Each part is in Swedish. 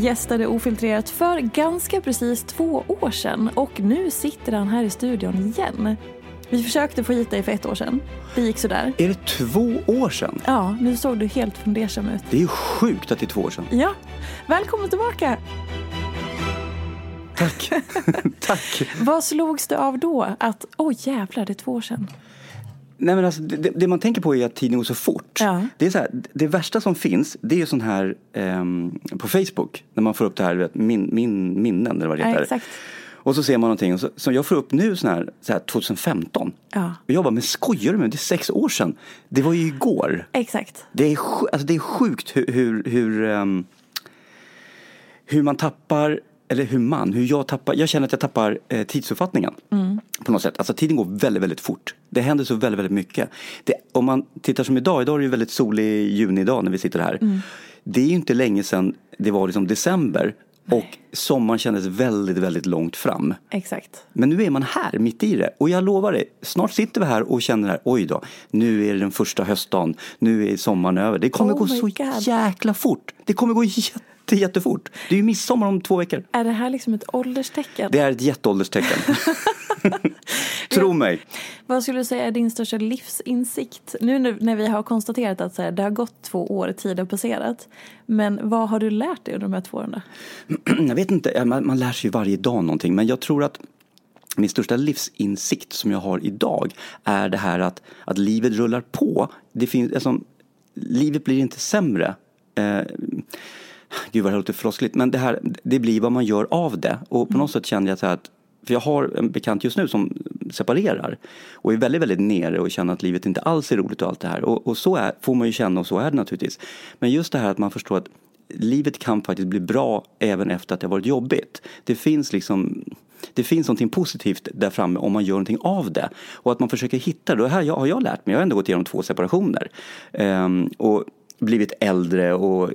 Gästade Ofiltrerat för ganska precis två år sedan och nu sitter han här i studion igen. Vi försökte få hit dig för ett år sedan. Det gick sådär. Är det två år sedan? Ja, nu såg du helt fundersam ut. Det är ju sjukt att det är två år sedan. Ja, välkommen tillbaka! Tack. Tack. Vad slogs du av då? Att, oj oh, jävlar, det är två år sedan. Nej, men alltså, det, det, man tänker på är att tiden går så fort. Ja. Det, är så här, det värsta som finns, det är sån här ehm, på Facebook, när man får upp det här, vet, min, min minnen eller vad det Ja, heter. exakt. Och så ser man någonting, och så, så jag får upp nu sån här, så här 2015. Ja. Och jag bara, men skojar du med? Det är sex år sedan. Det var ju igår. Exakt. Det är, alltså det är sjukt hur, hur, hur, ehm, hur man tappar, eller hur man, hur jag tappar, jag känner att jag tappar eh, tidsuppfattningen. På något sätt. Alltså tiden går väldigt, väldigt fort. Det händer så väldigt, väldigt mycket. Det, om man tittar som idag, idag är det ju väldigt solig junidag när vi sitter här. Det är ju inte länge sedan det var liksom december och sommaren kändes väldigt, väldigt långt fram. Exakt. Men nu är man här, mitt i det. Och jag lovar dig, snart sitter vi här och känner här, oj då, nu är det den första höstdagen, nu är sommaren över. Det kommer Oh gå så God. jäkla fort. Det kommer gå jätte, jättefort. Det är ju midsommar om två veckor. Är det här liksom ett ålderstecken? Det är ett jätteålderstecken. Tro mig. Vad skulle du säga är din största livsinsikt? Nu när- vi har konstaterat att så här, det har gått två år, tid har passerat. Men vad har du lärt dig under de här två åren? jag vet inte, man, man lär sig ju varje dag någonting. Men jag tror att min största livsinsikt som jag har idag är det här att, att livet rullar på. Det finns, alltså, livet blir inte sämre. Eh, gud vad det här låter floskligt. Men det, här, det blir vad man gör av det. Och på något sätt känner jag så här att för jag har en bekant just nu som separerar och är väldigt, väldigt nere och känner att livet inte alls är roligt och allt det här. Och, och så är, får man ju känna och så är det naturligtvis. Men just det här att man förstår att livet kan faktiskt bli bra även efter att det har varit jobbigt. Det finns liksom det finns någonting positivt där framme om man gör någonting av det. Och att man försöker hitta det. Och här har jag lärt mig, jag har ändå gått igenom två separationer. Um, och blivit äldre och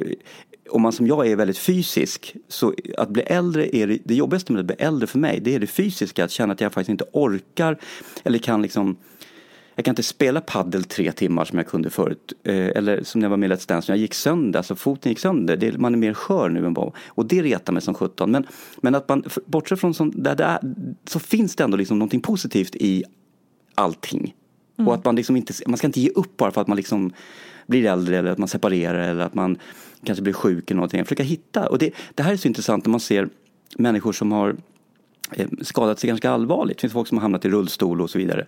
om man som jag är väldigt fysisk så att bli äldre är det, det jobbigaste med att bli äldre för mig det är det fysiska, att känna att jag faktiskt inte orkar eller kan liksom jag kan inte spela paddel tre timmar som jag kunde förut. Eh, eller som när jag var med i Let's Dance, jag gick sönder, alltså foten gick sönder. Det, man är mer skör nu än vad. Och det retar mig som sjutton. Men, men att man, bortsett från som, där det är, så finns det ändå liksom någonting positivt i allting. Och att man liksom inte, man ska inte ge upp bara för att man liksom blir äldre eller att man separerar eller att man kanske blir sjuk eller någonting. Försöka hitta. Och det, det här är så intressant när man ser människor som har eh, skadat sig ganska allvarligt. Det finns folk som har hamnat i rullstol och så vidare.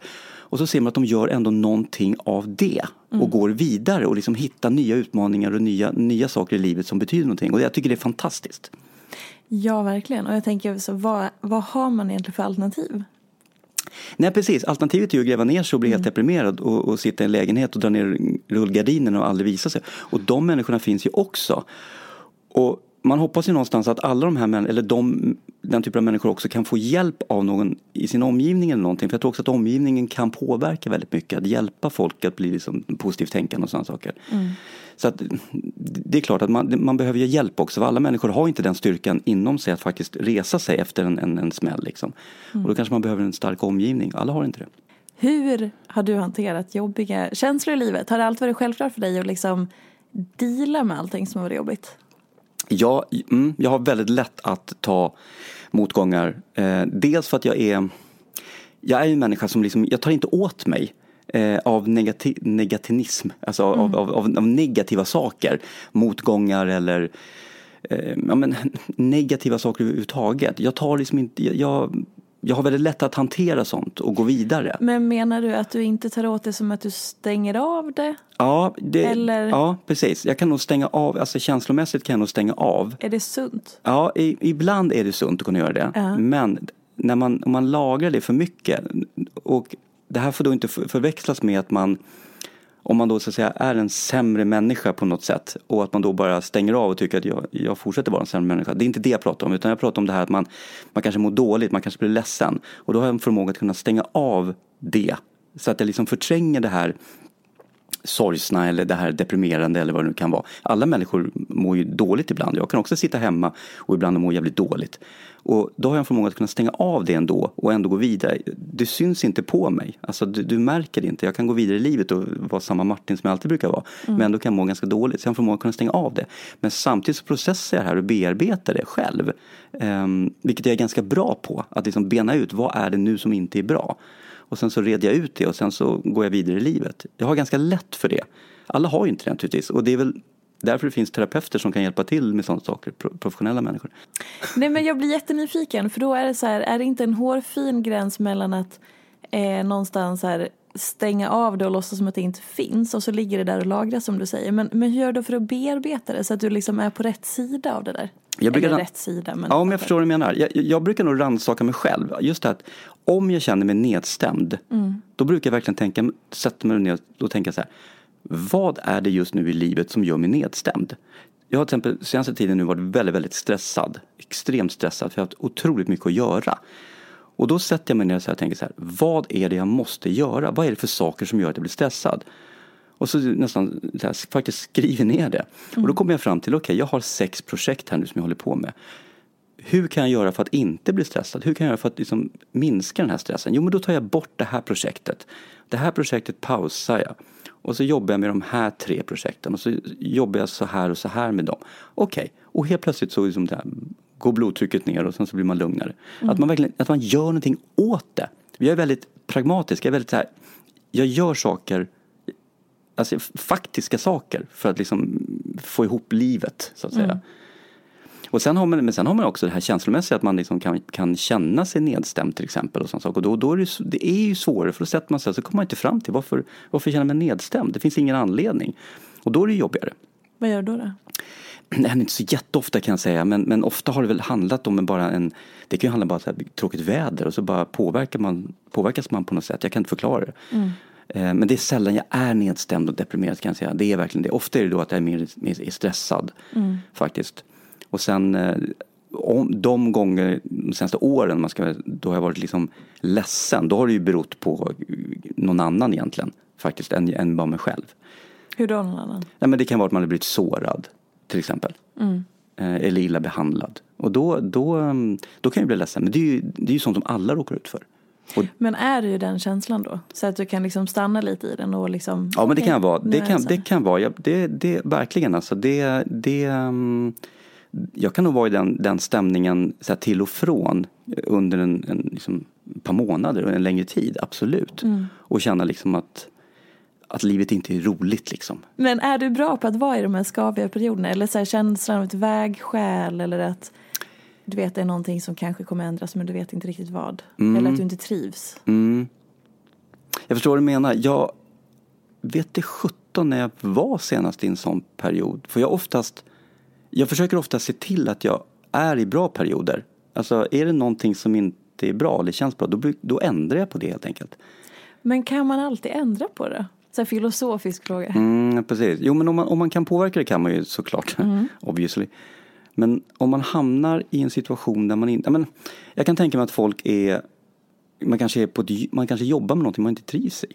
Och så ser man att de gör ändå någonting av det och går vidare och liksom hittar nya utmaningar och nya, nya saker i livet som betyder någonting. Och jag tycker det är fantastiskt. Ja, verkligen. Och jag tänker, så vad, vad har man egentligen för alternativ? Nej precis, alternativet är ju att gräva ner sig och bli helt deprimerad och, och sitta i en lägenhet och dra ner rullgardinerna och aldrig visa sig. Och de människorna finns ju också. Och man hoppas ju någonstans att alla de här män, eller de, den typen av människor också kan få hjälp av någon i sin omgivning eller någonting. För jag tror också att omgivningen kan påverka väldigt mycket. Att hjälpa folk att bli liksom positivt tänkande och sådana saker. Så att, det är klart att man, man behöver ju hjälp också. För alla människor har inte den styrkan inom sig att faktiskt resa sig efter en, en, en smäll. Liksom. Och då kanske man behöver en stark omgivning. Alla har inte det. Hur har du hanterat jobbiga känslor i livet? Har det alltid varit självklart för dig att liksom deala med allting som har varit jobbigt? Jag, mm, jag har väldigt lätt att ta motgångar. Eh, dels för att jag är Jag är en människa som liksom, jag tar inte åt mig eh, av negati negativism, alltså av, av, av, av, negativa saker. Motgångar eller eh, ja, men, negativa saker överhuvudtaget. Jag tar liksom inte, jag, jag har väldigt lätt att hantera sånt och gå vidare. Men menar du att du inte tar åt det som att du stänger av det? Ja, det, Eller- ja, precis. Jag kan nog stänga av, alltså känslomässigt kan jag nog stänga av. Är det sunt? Ja, i, ibland är det sunt att kunna göra det. Ja. Men när man, om man lagrar det för mycket och det här får då inte förväxlas med att man om man då så att säga är en sämre människa på något sätt och att man då bara stänger av och tycker att jag, jag fortsätter vara en sämre människa. Det är inte det jag pratar om utan jag pratar om det här att man, man kanske mår dåligt, man kanske blir ledsen. Och då har jag en förmåga att kunna stänga av det. Så att jag liksom förtränger det här sorgsna eller det här deprimerande eller vad det nu kan vara. Alla människor mår ju dåligt ibland. Jag kan också sitta hemma och ibland må jävligt dåligt. Och då har jag en förmåga att kunna stänga av det ändå och ändå gå vidare. Det syns inte på mig. Alltså du, du märker det inte. Jag kan gå vidare i livet och vara samma Martin som jag alltid brukar vara. Men ändå kan jag må ganska dåligt. Så jag har en förmåga att kunna stänga av det. Men samtidigt så processar jag det här och bearbetar det själv. Um, vilket jag är ganska bra på. Att liksom bena ut vad är det nu som inte är bra. Och sen så red jag ut det och sen så går jag vidare i livet. Jag har ganska lätt för det. Alla har ju inte det naturligtvis. Och det är väl därför det finns terapeuter som kan hjälpa till med sådana saker. Professionella människor. Nej men jag blir jättenyfiken för då är det så här, är det inte en hårfin gräns mellan att eh, någonstans här stänga av det och låtsas som att det inte finns och så ligger det där och lagras som du säger. Men, men hur gör du för att bearbeta det så att du liksom är på rätt sida av det där? Jag brukar Eller rätt sida men... Ja, om jag förstår vad du menar. Jag, jag brukar nog rannsaka mig själv. Just det att om jag känner mig nedstämd, då brukar jag verkligen tänka, sätta mig ner och tänka så här. Vad är det just nu i livet som gör mig nedstämd? Jag har till exempel senaste tiden nu varit väldigt, väldigt stressad. Extremt stressad för jag har haft otroligt mycket att göra. Och då sätter jag mig ner och tänker så här. Vad är det jag måste göra? Vad är det för saker som gör att jag blir stressad? Och så nästan så här, faktiskt skriver ner det. Och då kommer jag fram till, okej jag har sex projekt här nu som jag håller på med. Hur kan jag göra för att inte bli stressad? Hur kan jag göra för att liksom minska den här stressen? Jo men då tar jag bort det här projektet. Det här projektet pausar jag. Och så jobbar jag med de här tre projekten. Och så jobbar jag så här och så här med dem. Okej, och helt plötsligt så liksom det här, går blodtrycket ner och sen så blir man lugnare. Att man verkligen att man gör någonting åt det. Jag är väldigt pragmatisk. Jag är väldigt så här, jag gör saker alltså, faktiska saker för att liksom få ihop livet så att säga. Och sen har man, men sen har man också det här känslomässiga att man liksom kan, kan känna sig nedstämd till exempel. Och, sån sak. och då, då är det, det är ju svårare för då sätter man sig så kommer man inte fram till varför, varför känner man mig nedstämd? Det finns ingen anledning. Och då är det jobbigare. Vad gör du då? då? Det händer inte så jätteofta kan jag säga men, men ofta har det väl handlat om bara en Det kan ju handla bara om här, tråkigt väder och så bara påverkar man, påverkas man på något sätt. Jag kan inte förklara det. Eh, Men det är sällan jag är nedstämd och deprimerad kan jag säga. Det är verkligen det. Ofta är det då att jag är mer, mer stressad faktiskt. Och sen eh, om, de gånger de senaste åren man ska, då har jag varit liksom ledsen. Då har det ju berott på någon annan egentligen faktiskt än, än bara mig själv. Hur då någon annan? Nej, men det kan vara att man har blivit sårad till exempel. Eh, Eller illa behandlad. Och då, då, mm, då kan jag bli ledsen. Men det är ju, det är ju sånt som alla råkar ut för. Och, Men är du i den känslan då? Så att du kan liksom stanna lite i den och liksom... ja men det kan vara. nu Det kan, det kan vara. Jag, det, det, verkligen alltså. Det, det, mm, jag kan nog vara i den, den stämningen så här, till och från under en, en liksom, par månader och en längre tid. Absolut. Och känna liksom att, att livet inte är roligt liksom. Men är du bra på att vara i de här skaviga perioderna? Eller så här, känslan av ett vägskäl eller att du vet det är någonting som kanske kommer ändras men du vet inte riktigt vad? Eller att du inte trivs? Mm. Jag förstår vad du menar. Jag vet det 17 när jag var senast i en sån period. För jag oftast, jag försöker ofta se till att jag är i bra perioder. Alltså är det någonting som inte är bra, det känns bra, då, då ändrar jag på det helt enkelt. Men kan man alltid ändra på det? Så filosofisk fråga. Mm, precis. Jo, men om man, om man kan påverka det kan man ju såklart, obviously. Men om man hamnar i en situation där man inte... Men jag kan tänka mig att folk är... Man kanske, är på ett, man kanske jobbar med någonting man inte trivs i.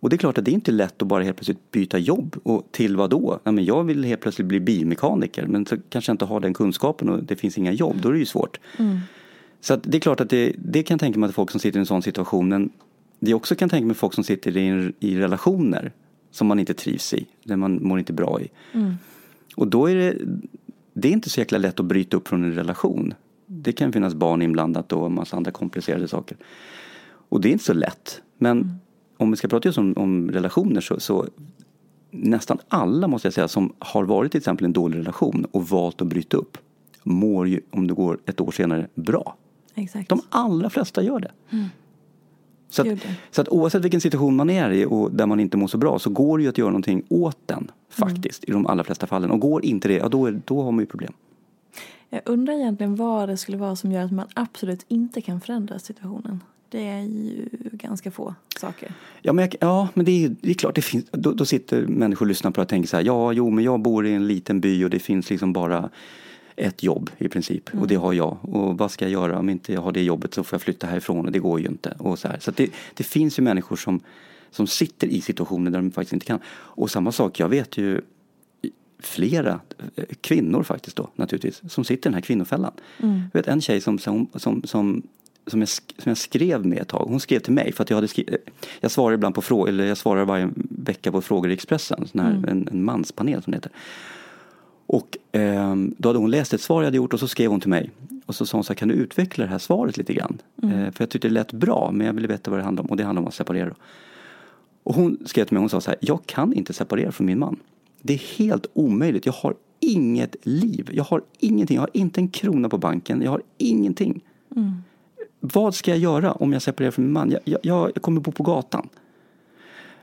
Och det är klart att det är inte lätt att bara helt plötsligt byta jobb. Och till vad då? Ja, men jag vill helt plötsligt bli bilmekaniker men så kanske jag inte har den kunskapen och det finns inga jobb. Då är det ju svårt. Så att det är klart att det, det kan jag tänka mig att folk som sitter i en sån situation. Det är också kan jag tänka mig folk som sitter i, i relationer som man inte trivs i. Där man mår inte bra i. Och då är det, det är inte så jäkla lätt att bryta upp från en relation. Det kan finnas barn inblandat och en massa andra komplicerade saker. Och det är inte så lätt. Men om vi ska prata just om, om relationer så, så nästan alla måste jag säga som har varit till exempel en dålig relation och valt att bryta upp mår ju om det går ett år senare bra. Exakt. De allra flesta gör det. Så, att, så att oavsett vilken situation man är i och där man inte mår så bra så går det ju att göra någonting åt den faktiskt i de allra flesta fallen. Och går inte det, ja då, är, då har man ju problem. Jag undrar egentligen vad det skulle vara som gör att man absolut inte kan förändra situationen. Det är ju ganska få saker. Ja men, jag, ja, men det, är, det är klart, det finns, då, då sitter människor och lyssnar på det och tänker så här, ja jo men jag bor i en liten by och det finns liksom bara ett jobb i princip och det har jag. Och vad ska jag göra om inte jag har det jobbet så får jag flytta härifrån och det går ju inte. Och så här. så det, det finns ju människor som, som sitter i situationer där de faktiskt inte kan. Och samma sak, jag vet ju flera eh, kvinnor faktiskt då naturligtvis som sitter i den här kvinnofällan. Jag vet en tjej som, som, som, som som jag, som jag skrev med ett tag. Hon skrev till mig för att jag hade skrivit, jag svarar ibland på frågor, eller jag svarar varje vecka på frågor i Expressen, sån här, en, en manspanel som det heter. Och ehm, då hade hon läst ett svar jag hade gjort och så skrev hon till mig. Och så sa hon så här, kan du utveckla det här svaret lite grann? Eh, för jag tyckte det lät bra men jag ville veta vad det handlade om och det handlade om att separera. Då. Och hon skrev till mig, hon sa så här, jag kan inte separera från min man. Det är helt omöjligt, jag har inget liv, jag har ingenting, jag har inte en krona på banken, jag har ingenting. Vad ska jag göra om jag separerar från min man? Jag, jag, jag kommer bo på gatan.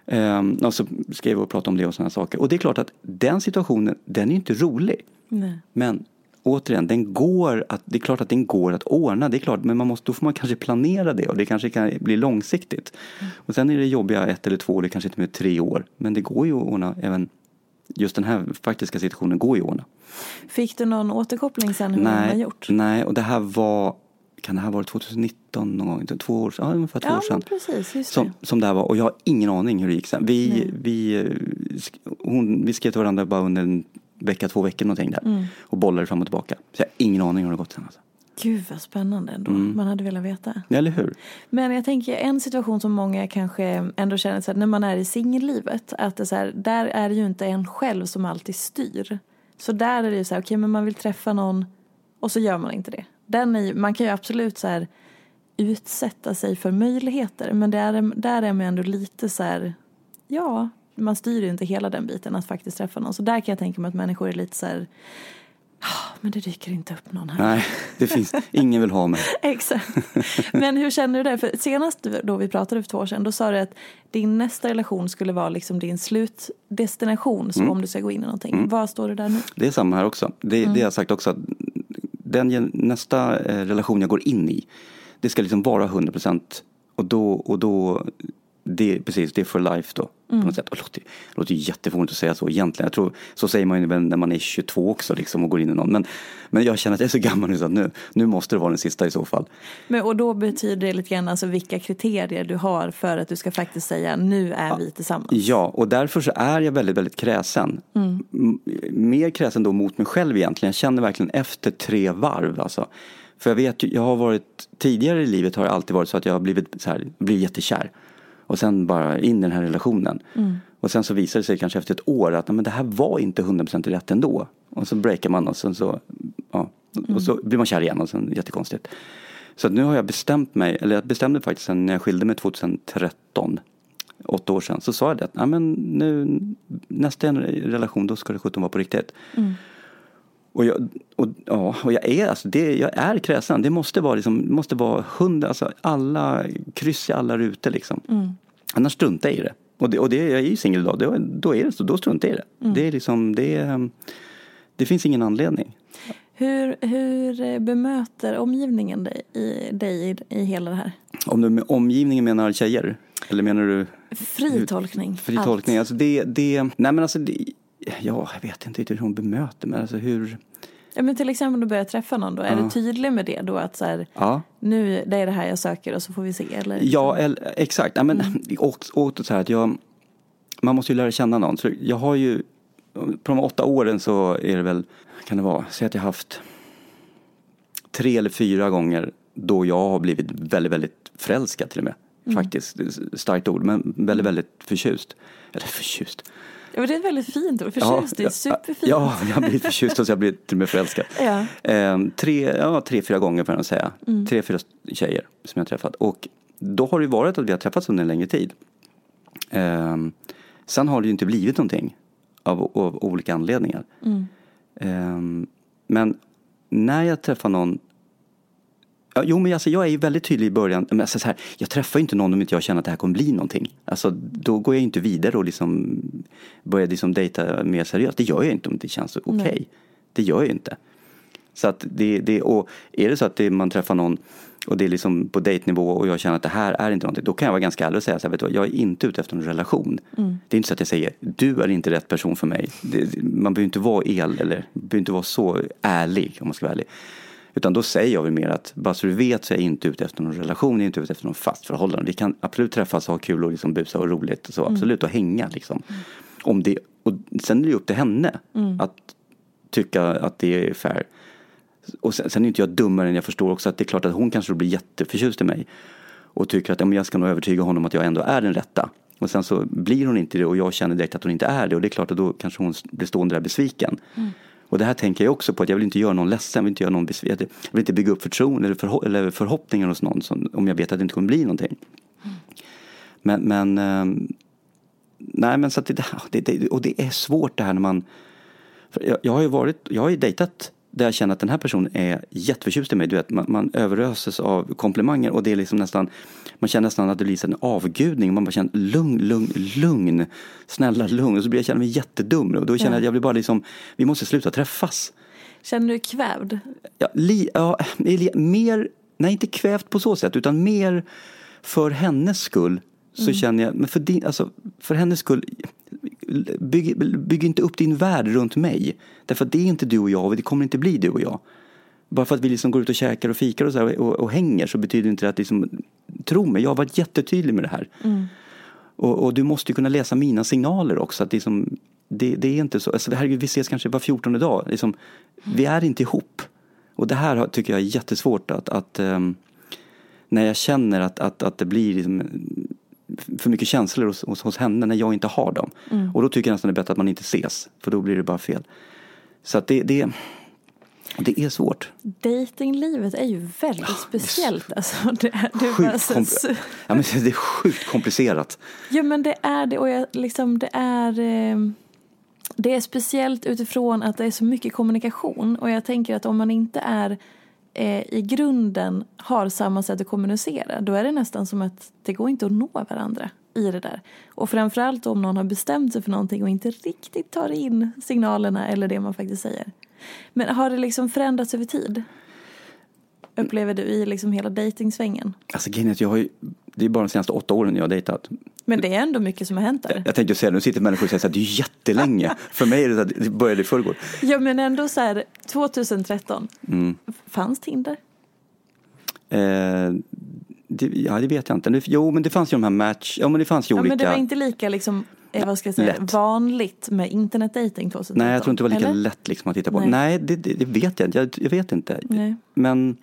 Ehm, och så skrev och pratade om det och sådana saker. Och det är klart att den situationen, den är inte rolig. Nej. Men återigen, den går att, det är klart att den går att ordna. Det är klart, men man måste, då får man kanske planera det och det kanske kan bli långsiktigt. Och sen är det jobbiga ett eller två, eller kanske inte med tre år. Men det går ju att ordna även Just den här faktiska situationen går ju att ordna. Fick du någon återkoppling sen hur man har Nej, gjort? nej, och det här var, kan det här vara 2019 någon gång? Två år, ja, ungefär två Ja, år sedan. precis. Som, som det här var. Och jag har ingen aning hur det gick sen. Vi, Nej. vi, hon, vi skrev till varandra bara under en vecka, två veckor någonting där. Mm. Och bollade fram och tillbaka. Så jag har ingen aning hur det gått sen. Alltså. Gud vad spännande ändå. Mm. Man hade velat veta. Eller hur? Men jag tänker en situation som många kanske ändå känner så här, när man är i singellivet. Att det så här, där är det ju inte en själv som alltid styr. Så där är det ju så här, okej men man vill träffa någon och så gör man inte det. Den är, ju- man kan ju absolut så här utsätta sig för möjligheter. Men det är, där är man ändå lite så här, ja, man styr ju inte hela den biten att faktiskt träffa någon. Så där kan jag tänka mig att människor är lite så här, "Ah, men det dyker inte upp någon här. Nej, det finns, ingen vill ha mig. Exakt. Men hur känner du det? För senast då vi pratade för två år sedan då sa du att din nästa relation skulle vara liksom din slutdestination så om du ska gå in i någonting. Vad står det där nu? Det är samma här också. Det, det har jag sagt också. Att den, nästa eh, relation jag går in i, det ska liksom vara 100 procent. Och då, och då det, precis, det är for life då. På något sätt. Och det låter, det låter ju jättefånigt att säga så egentligen. Jag tror, så säger man ju när man är 22 också liksom och går in i någon. Men, men jag känner att jag är så gammal nu så att nu, nu måste det vara den sista i så fall. Men, och då betyder det lite grann alltså vilka kriterier du har för att du ska faktiskt säga nu är vi tillsammans. Ja, och därför så är jag väldigt, väldigt kräsen. M- Mer kräsen då mot mig själv egentligen. Jag känner verkligen efter tre varv alltså. För jag vet jag har varit, tidigare i livet har det alltid varit så att jag har blivit så här, blivit jättekär. Och sen bara in i den här relationen. Och sen så visar det sig kanske efter ett år att men det här var inte 100% rätt ändå. Och så breakar man och sen så, ja, och så blir man kär igen och sen jättekonstigt. Så nu har jag bestämt mig, eller jag bestämde faktiskt sen när jag skilde mig 2013 åtta år sedan så sa jag det att "Ja, men nu, nästa relation då ska det sjutton vara på riktigt. Och, jag, och, ja, och jag är alltså, det, jag är kräsen. Det måste vara, liksom, måste vara hundra, alltså alla kryss i alla rutor liksom. Annars struntar jag i det. Och, det, och det, jag är ju singel idag, då, då är det så, då struntar jag i det. Det är liksom, det, det finns ingen anledning. Hur, hur bemöter omgivningen dig, i, dig i, i hela det här? Om du med omgivningen menar tjejer? Eller menar du? Fri tolkning. Fri allt. tolkning. Alltså det, det, nej men alltså det, ja, jag vet inte riktigt hur hon bemöter mig. Alltså hur, Ja, men till exempel om du börjar träffa någon då, är du tydlig med det då att så här, ja. nu det är det här jag söker och så får vi se eller? Ja, eller, exakt. Nej, men, och, och så här att jag, man måste ju lära känna någon. Så jag har ju, på de åtta åren så är det väl, kan det vara, säg att jag haft tre eller fyra gånger då jag har blivit väldigt, väldigt förälskad till och med. Faktiskt, Det är starkt ord, men väldigt, väldigt förtjust. Eller förtjust. Ja, det är väldigt fint ord, förtjust, det är ja, superfint. Ja, jag blivit förtjust och jag blivit till och med förälskad. Ja. Ehm, tre, ja, tre, fyra gånger får jag säga. Tre, fyra tjejer som jag har träffat. Och då har det varit att vi har träffats under en längre tid. Ehm, sen har det ju inte blivit någonting av, av olika anledningar. Ehm, men när jag träffar någon Ja, jo men alltså jag är ju väldigt tydlig i början. Men alltså så här, jag träffar ju inte någon om inte jag känner att det här kommer bli någonting. Alltså då går jag inte vidare och liksom börjar liksom dejta mer seriöst. Det gör jag inte om det känns okej. Nej. Det gör jag inte. Så att det, det, och är det så att det, man träffar någon och det är liksom på dejtnivå och jag känner att det här är inte någonting. Då kan jag vara ganska ärlig och säga så här, vet du jag är inte ute efter en relation. Det är inte så att jag säger, du är inte rätt person för mig. Det, man behöver inte vara el eller behöver inte vara så ärlig om man ska vara ärlig. Utan då säger jag väl mer att bara så du vet så är jag inte ute efter någon relation, jag är inte ute efter någon fast förhållande. Vi kan absolut träffas och ha kul och liksom busa och roligt och så, absolut och hänga liksom. Om det, och sen är det ju upp till henne att tycka att det är fair. Och sen, sen är inte jag dummare än jag förstår också att det är klart att hon kanske blir jätteförtjust i mig. Och tycker att ja, jag ska nog övertyga honom att jag ändå är den rätta. Och sen så blir hon inte det och jag känner direkt att hon inte är det. Och det är klart att då kanske hon blir stående där besviken. Och det här tänker jag också på att jag vill inte göra någon ledsen, jag vill inte, göra någon besviken. Jag vill inte bygga upp förtroende eller, förho- eller förhoppningar hos någon som, om jag vet att det inte kommer bli någonting. Men, men ehm, nej men så att det, det, det, och det är svårt det här när man jag, jag har ju varit, jag har ju dejtat där jag känner att den här personen är jätteförtjust i mig. Du vet, man, man överöses av komplimanger och det är liksom nästan, man känner nästan att det blir en avgudning. Man bara känner lugn, lugn, lugn, snälla lugn. Och så blir jag känner mig jättedum och då känner jag att jag blir bara liksom, vi måste sluta träffas. Känner du dig kvävd? Ja, li, ja, li, mer, nej inte kvävt på så sätt utan mer för hennes skull så känner jag, men för, din, alltså, för hennes skull, bygg, bygg inte upp din värld runt mig. Därför att det är inte du och jag och det kommer inte bli du och jag. Bara för att vi liksom går ut och käkar och fikar och, så och, och hänger så betyder inte det att liksom, tro mig, jag har varit jättetydlig med det här. Och, och du måste kunna läsa mina signaler också. Att det, är som, det, det är inte så, alltså, herregud, vi ses kanske var fjortonde dag. Liksom, Vi är inte ihop. Och det här tycker jag är jättesvårt att, att ehm, när jag känner att, att, att det blir liksom, för mycket känslor hos, hos, hos henne när jag inte har dem. Och då tycker jag nästan det är bättre att man inte ses, för då blir det bara fel. Så att det, det, det är svårt. Datinglivet är ju väldigt speciellt. Alltså, det är, det är bara Sjukt så, ja, men det är sjukt komplicerat. Ja men det är det och jag, liksom, det är eh, Det är speciellt utifrån att det är så mycket kommunikation och jag tänker att om man inte är eh, i grunden har samma sätt att kommunicera då är det nästan som att det går inte att nå varandra i det där. Och framförallt om någon har bestämt sig för någonting och inte riktigt tar in signalerna eller det man faktiskt säger. Men har det liksom förändrats över tid? Upplever du i liksom hela dejtingsvängen? Alltså grejen är att jag har ju, det är bara de senaste åtta åren jag har dejtat. Men det är ändå mycket som har hänt där. Jag tänkte säga, nu sitter människor och säger att det är jättelänge. För mig är det så att det började i förrgår. Ja men ändå så här 2013. Mm. Fanns Tinder? Eh, det, ja, det vet jag inte. Jo, men det fanns ju de här match, ja men det fanns ju Ja olika. men det var inte lika liksom, eh, vad ska jag säga, Lätt. vanligt med internetdating 2013. Nej, jag tror inte det var lika eller? lätt liksom att titta på. Nej. Nej, det, det, det vet jag inte. Jag, jag vet inte. Nej. Men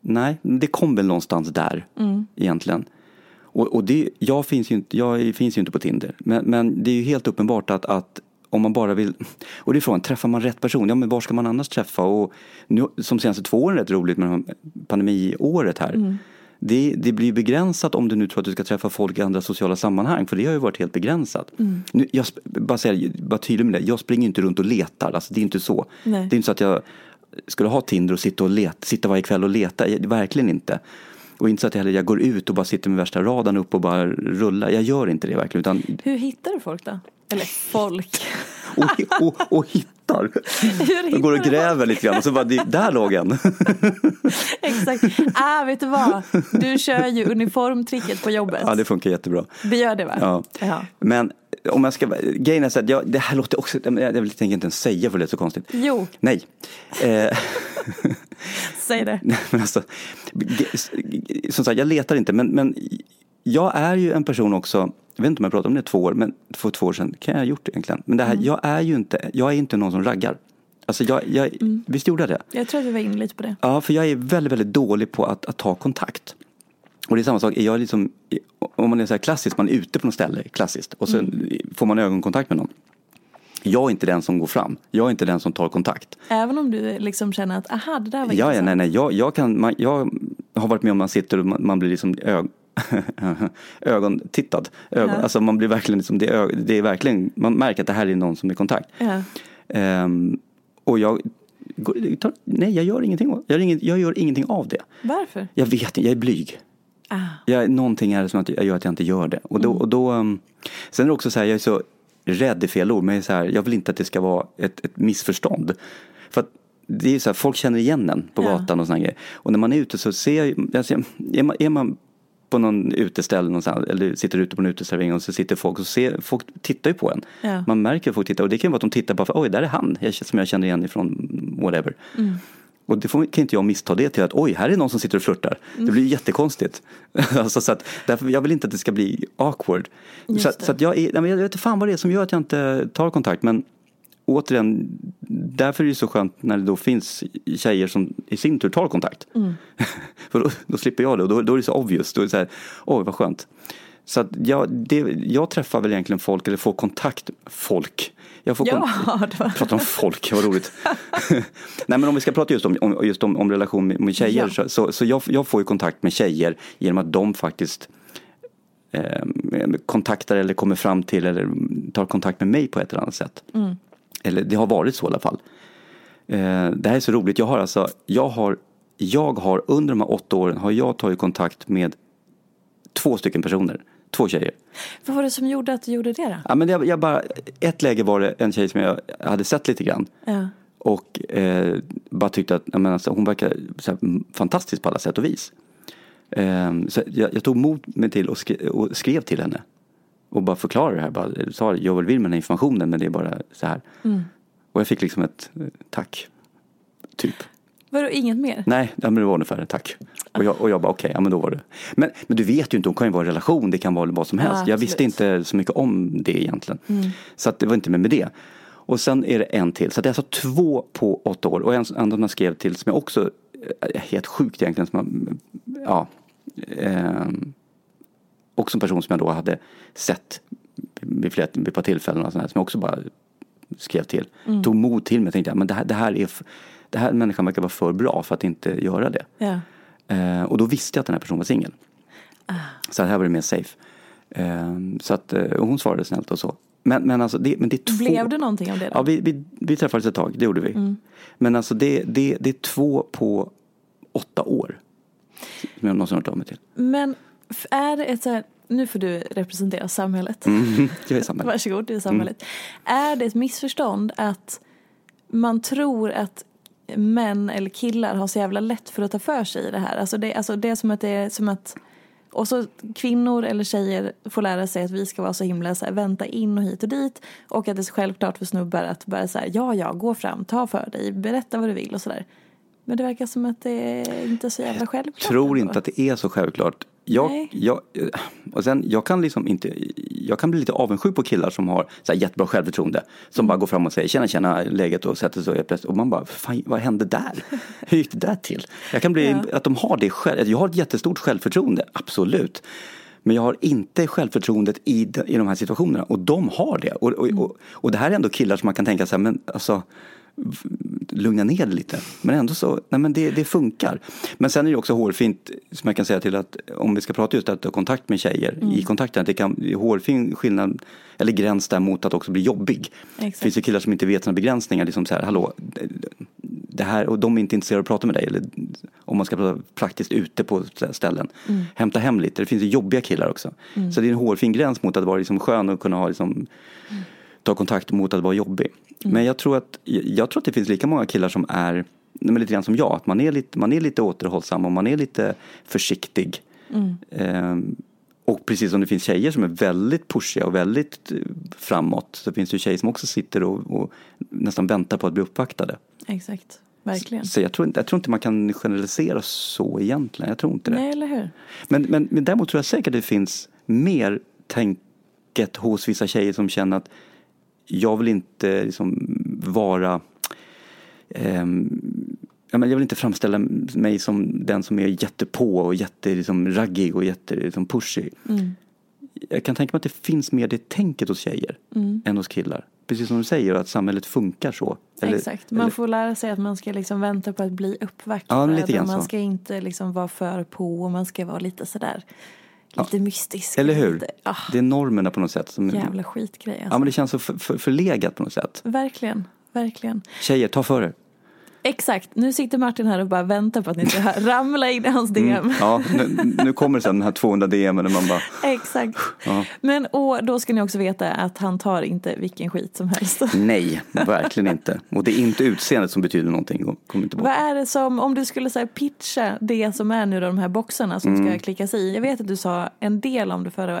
nej, det kom väl någonstans där Mm. egentligen. Och, och det, jag, finns ju inte, jag finns ju inte på Tinder. Men, men det är ju helt uppenbart att, att om man bara vill, och det är frågan, träffar man rätt person? Ja men var ska man annars träffa? Och nu, som senaste två åren är rätt roligt med pandemiåret här. Mm. Det, det blir begränsat om du nu tror att du ska träffa folk i andra sociala sammanhang. För det har ju varit helt begränsat. Mm. Nu, jag, bara, säga, bara tydlig med det, jag springer inte runt och letar. Alltså, det är inte så. Nej. Det är inte så att jag skulle ha Tinder och sitta, och leta, sitta varje kväll och leta. Verkligen inte. Och inte så att jag, heller, jag går ut och bara sitter med värsta radarn upp och bara rullar. Jag gör inte det verkligen. Utan, Hur hittar du folk då? Eller folk? och, och, och hittar. Jag går och gräver lite grann och så bara, det- där låg en. Exakt. Ah, vet du vad? Du kör ju uniformtricket på jobbet. Ja, det funkar jättebra. Det gör det va? Ja. ja. Men om jag ska, grejen är så att jag, det här låter också, jag jag tänker inte ens säga för det är så konstigt. Jo, Nej. Eh, säg det. Men alltså, som sagt, jag letar inte, men, men jag är ju en person också, jag vet inte om jag pratade om det två år, men för två år sedan kan jag ha gjort det egentligen. Men det här, jag är ju inte, jag är inte någon som raggar. Alltså jag, jag, visst gjorde jag det? Jag tror att vi var inne lite på det. Ja, för jag är väldigt, väldigt dålig på att, att ta kontakt. Och det är samma sak, är jag liksom, om man är så här klassisk, man är ute på något ställe, klassiskt, och så får man ögonkontakt med någon. Jag är inte den som går fram, jag är inte den som tar kontakt. Även om du liksom känner att aha, det där var Ja, ja, intressant. nej, nej. Jag, jag, kan, man, jag har varit med om man sitter och man, man blir liksom ög, ögontittad. Ögon, Ja. Alltså man blir verkligen liksom, det är, det är verkligen, man märker att det här är någon som är i kontakt. Ja. Ehm, och jag, går- nej jag gör ingenting, jag gör, inget, jag gör ingenting av det. Varför? Jag vet inte, jag är blyg. Ah. Jag, någonting är det som att jag gör att jag inte gör det. Och då, och då, um, sen är det också så här, jag är så rädd i fel ord, men jag är, så här, jag vill inte att det ska vara ett, ett missförstånd. För att det är så här, folk känner igen en på Ja. gatan och såna grejer. Och när man är ute så ser jag, alltså, är, man, är man på någon uteställe någonstans, eller sitter ute på en uteservering och så sitter folk och ser, folk tittar ju på en. Ja. Man märker att folk tittar och det kan vara att de tittar bara för oj, där är han jag, som jag känner igen ifrån whatever. Mm. Och det får, kan inte jag missta det till att oj, här är någon som sitter och flörtar. Mm. Det blir jättekonstigt. alltså, så att, därför, jag vill inte att det ska bli awkward. Just Så, att- så att jag, är, jag vet inte fan vad det är som gör att jag inte tar kontakt. Men återigen, därför är det så skönt när det då finns tjejer som i sin tur tar kontakt. Mm. För då, då slipper jag det och då, då är det så obvious. Då är det så här, oj vad skönt. Så att jag, det, jag träffar väl egentligen folk, eller får kontakt, folk. Jag får Ja, var... Prata om folk, vad roligt. Nej men om vi ska prata just om, om, just om, om relation med, med tjejer Ja. så, så, så jag, jag får ju kontakt med tjejer genom att de faktiskt eh, kontaktar eller kommer fram till eller tar kontakt med mig på ett eller annat sätt. Mm. Eller det har varit så i alla fall. Eh, det här är så roligt, jag har alltså, jag har, jag har under de här åtta åren har jag tagit kontakt med två stycken personer, två tjejer. Vad var det som gjorde att du gjorde det då? Ja, men jag, jag bara, ett läge var det en tjej som jag hade sett lite grann. Ja. Och eh, bara tyckte att ja, men alltså, hon verkar fantastisk på alla sätt och vis. Ehm, så jag, jag tog mod mig till och, skre, och skrev till henne. Och bara förklarade det här. Bara, sa jag vill med den här informationen men det är bara så här. Och jag fick liksom ett eh, tack. Typ. Vadå, inget mer? Nej, men det var ungefär det, tack. Och jag, och jag bara okej, ja men då var det. Men, men du vet ju inte, hon kan ju vara i relation, det kan vara vad som helst. Ja, jag visste. Mm. inte så mycket om det egentligen. Så att det var inte med, med det. Och sen är det en till, så det är alltså två på åtta år. Och en annan jag skrev till som jag också, eh, helt sjukt egentligen, som jag, ja, ehm, också en person som jag då hade sett vid, flera, vid ett par tillfällen och sånt här, som jag också bara skrev till. Tog mod till mig och tänkte, men det här, det här är, det här människan verkar vara för bra för att inte göra det. Ja. Eh, och då visste jag att den här personen var singel. Så här var det mer safe. Eh, så att, eh, hon svarade snällt och så. Men, men alltså det, men det är två. Blev det någonting av det då? Ja, vi, vi, vi träffades ett tag, det gjorde vi. Men alltså det, det, det är två på åtta år. Som jag någonsin har hört av mig till. Men är ett så här, nu får du representera samhället. Mm, jag är samma. Varsågod, det är samhället. Är det ett missförstånd att man tror att män eller killar har så jävla lätt för att ta för sig i det här? Alltså det, alltså det är som att det är som att och så kvinnor eller tjejer får lära sig att vi ska vara så himla så här, vänta in och hit och dit. Och att det är självklart för snubbar att bara så här, ja ja, gå fram, ta för dig, berätta vad du vill och sådär. Men det verkar som att det är inte är så jävla självklart. tror ändå. inte att det är så självklart. Jag, jag, och sen, jag kan liksom inte, jag kan bli lite avundsjuk på killar som har så här jättebra självförtroende. Som bara går fram och säger tjena tjena läget och sätter sig och plötsligt och man bara, fan, vad hände där? Hur gick det där till? Jag kan bli, Ja. att de har det själv, jag har ett jättestort självförtroende, absolut. Men jag har inte självförtroendet i, de- i de här situationerna och de har det. Och, och, och, och det här är ändå killar som man kan tänka här, men alltså lugna ner det lite. Men ändå så, nej men det, det funkar. Men sen är det också hårfint, som jag kan säga till att om vi ska prata just att ha kontakt med tjejer i kontakten, att det kan det är hårfin skillnad, eller gräns där mot att också bli jobbig. Det Exakt. finns ju killar som inte vet sina begränsningar, liksom så här, hallå, det här, och de är inte intresserade av att prata med dig. Eller om man ska prata praktiskt ute på ställen. Hämta hem lite, det finns ju jobbiga killar också. Så det är en hårfin gräns mot att vara liksom skön och kunna ha liksom ta kontakt mot att vara jobbig. Mm. Men jag tror, att, jag tror att det finns lika många killar som är men lite grann som jag. Att man är lite, man är lite återhållsam och man är lite försiktig. Mm. Ehm, och precis som det finns tjejer som är väldigt pushiga och väldigt eh, framåt så finns det ju tjejer som också sitter och, och nästan väntar på att bli uppvaktade. Exakt, verkligen. Så jag tror, inte, jag tror inte man kan generalisera så egentligen. Jag tror inte det. Nej, eller hur? Men, men, men däremot tror jag säkert det finns mer tänket hos vissa tjejer som känner att jag vill inte liksom vara men jag vill inte framställa mig som den som är jättepå och jätte liksom, raggig och jätte liksom, pushy. Mm. Jag kan tänka mig att det finns mer det tänket hos tjejer Mm. än hos killar. Precis som du säger, att samhället funkar så. Eller- Exakt, man eller- får lära sig att man ska liksom vänta på att bli uppvaktad. Ja, man ska inte liksom vara för på och man ska vara lite sådär, lite mystisk. Eller hur? Lite, ah, Det är normerna på något sätt. Som, jävla skitgrej alltså. Ja, men det känns så för, för, förlegat på något sätt. Verkligen, verkligen. Tjejer, ta för er. Exakt, nu sitter Martin här och bara väntar på att ni ska ramla in i hans DM. Mm. Ja, nu, nu kommer sen den här 200 DM när man bara, Exakt. Ja. Men och då ska ni också veta att han tar inte vilken skit som helst. nej, verkligen inte. Och det är inte utseendet som betyder någonting. Kom inte bort. Vad är det som, om du skulle säga pitcha det som är nu då, de här boxarna som Mm. ska klickas i. Jag vet att du sa en del om det förra,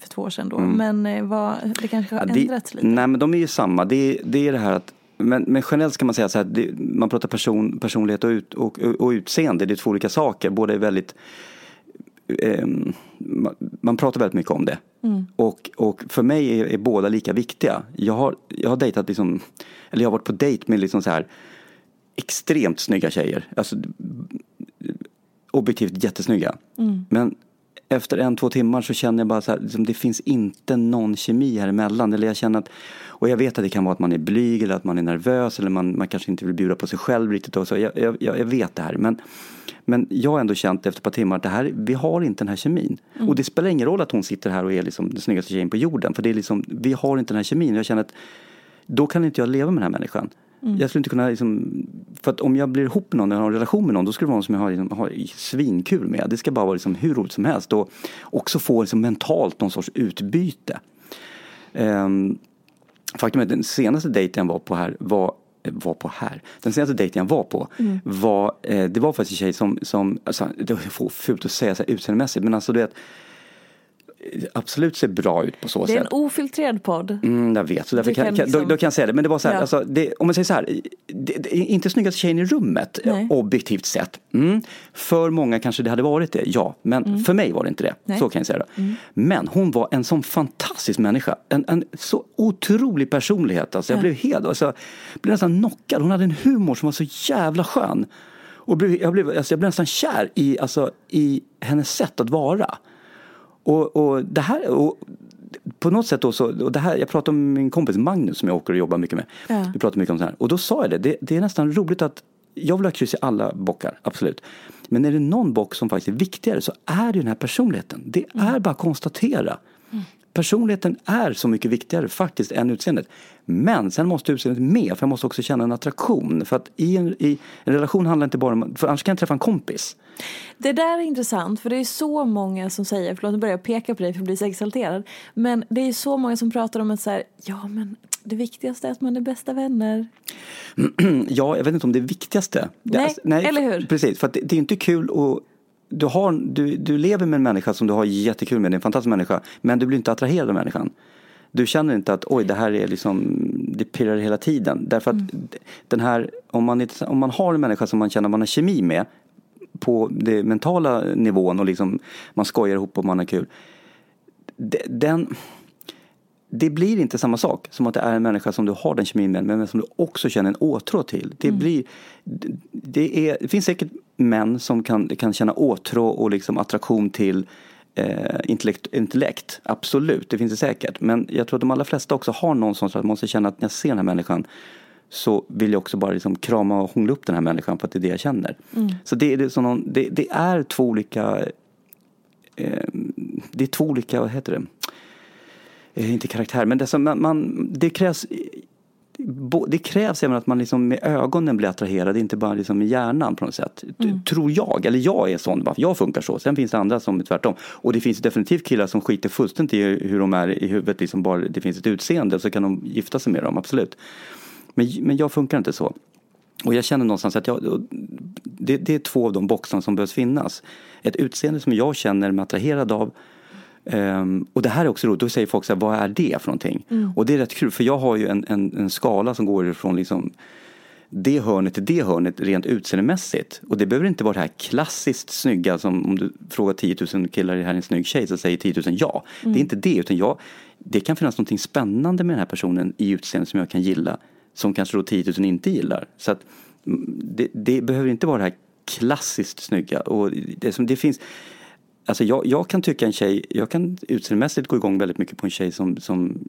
för två år sedan då, men eh, vad, det kanske har Mm. Ja, det, ändrats lite. Nej, men de är ju samma. Det, det är det här att men, men generellt kan man säga så här, det, man pratar person, personlighet och, ut, och, och utseende, det är två olika saker. Båda är väldigt, ehm, man, man pratar väldigt mycket om det. Och, och för mig är, är båda lika viktiga. Jag har, jag har dejtat liksom, eller jag har varit på dejt med liksom så här extremt snygga tjejer. Alltså objektivt jättesnygga. Men efter en, två timmar så känner jag bara så här, liksom, det finns inte någon kemi här emellan. Eller jag känner att, och jag vet att det kan vara att man är blyg eller att man är nervös eller man, man kanske inte vill bjuda på sig själv riktigt. Och så. Jag, jag, jag vet det här. Men, men jag har ändå känt efter ett par timmar att det här, vi har inte den här kemin. Och det spelar ingen roll att hon sitter här och är liksom den snyggaste tjejen på jorden. För det är liksom, vi har inte den här kemin. Jag känner att då kan inte jag leva med den här människan. Jag skulle inte kunna liksom, för att om jag blir ihop med någon, eller har en relation med någon, då ska det vara någon som jag har, liksom, har svinkul med. Det ska bara vara liksom hur roligt som helst och också få liksom mentalt någon sorts utbyte. Um, faktum är att den senaste dejten jag var på här var var på här. Den senaste dejten jag var på var, eh, det var faktiskt en tjej som, som alltså, det var fult att säga så här utseendemässigt men alltså du vet absolut ser bra ut på så Det är sätt. en ofiltrerad podd. Mm, jag vet, så därför kan, kan kan, då, liksom- då kan jag säga det. Men det var så här, Ja. alltså, det, om man säger så här, det, det är inte snyggaste tjejen i rummet Nej. objektivt sett. Mm. För många kanske det hade varit det, ja. Men för mig var det inte det. Mm. Nej. Mm. Så kan jag säga det. Men hon var en sån fantastisk människa. En, en så otrolig personlighet. Alltså, jag Ja. blev helt, alltså, blev nästan knockad. Hon hade en humor som var så jävla skön. Och jag, blev, alltså, jag blev nästan kär i, alltså, i hennes sätt att vara. Och, och det här, och på något sätt då så, och det här, jag pratade med min kompis Magnus som jag åker och jobbar mycket med. Ja. Vi pratar mycket om det här. Och då sa jag det, det, det är nästan roligt att jag vill ha kryss i alla bockar, absolut. Men är det någon bock som faktiskt är viktigare så är det den här personligheten. Det är bara att konstatera. Personligheten är så mycket viktigare faktiskt än utseendet. Men sen måste utseendet med, för jag måste också känna en attraktion. För att i en, i en relation handlar det inte bara om, för annars kan jag träffa en kompis. Det där är intressant för det är så många som säger, förlåt nu börjar jag peka på dig för att bli så exalterad. Men det är så många som pratar om att så här, ja men det viktigaste är att man är bästa vänner. Ja, jag vet inte om det är viktigaste. Det- Nej, eller hur? Precis, för att det, det är inte kul att du, har, du, du lever med en människa som du har jättekul med, det är en fantastisk människa, men du blir inte attraherad av människan. Du känner inte att oj, det här är liksom, det pirrar hela tiden. Därför att Mm. den här, om man, om man har en människa som man känner man har kemi med på den mentala nivån och liksom man skojar ihop och man har kul. de- Den, det blir inte samma sak som att det är en människa som du har den kemin med men som du också känner en åtrå till. Det, blir, det, är, det finns säkert män som kan, kan känna åtrå och liksom attraktion till eh, intellekt, intellekt. Absolut, det finns det säkert. Men jag tror att de allra flesta också har någon som att man måste känna att när jag ser den här människan så vill jag också bara liksom krama och hångla upp den här människan för att det är det jag känner. Så det, är det, som någon, det, det är två olika eh, det är två olika, vad heter det? Inte karaktär, men det, som man, man, det krävs det krävs även att man liksom med ögonen blir attraherad, inte bara liksom med hjärnan på något sätt. T- Tror jag, eller jag är sån, jag funkar så. Sen finns det andra som är tvärtom. Och det finns definitivt killar som skiter fullständigt i hur de är i huvudet, liksom bara det finns ett utseende så kan de gifta sig med dem, absolut. Men, men jag funkar inte så. Och jag känner någonstans att jag, det, det är två av de boxarna som behövs finnas. Ett utseende som jag känner mig attraherad av. Ehm, och det här är också roligt, då säger folk så här, vad är det för någonting? Och det är rätt kul, för jag har ju en, en, en skala som går ifrån liksom det hörnet till det hörnet rent utseendemässigt. Och det behöver inte vara det här klassiskt snygga som om du frågar 10 000 killar, är det här en snygg tjej? Så säger 10 000 ja. Det är inte det, utan jag, det kan finnas något spännande med den här personen i utseendet som jag kan gilla. Som kanske då 10 000 inte gillar. Så mm, det, det behöver inte vara det här klassiskt snygga. Och det, som, det finns, alltså jag, jag kan tycka en tjej, jag kan utseendemässigt gå igång väldigt mycket på en tjej som, som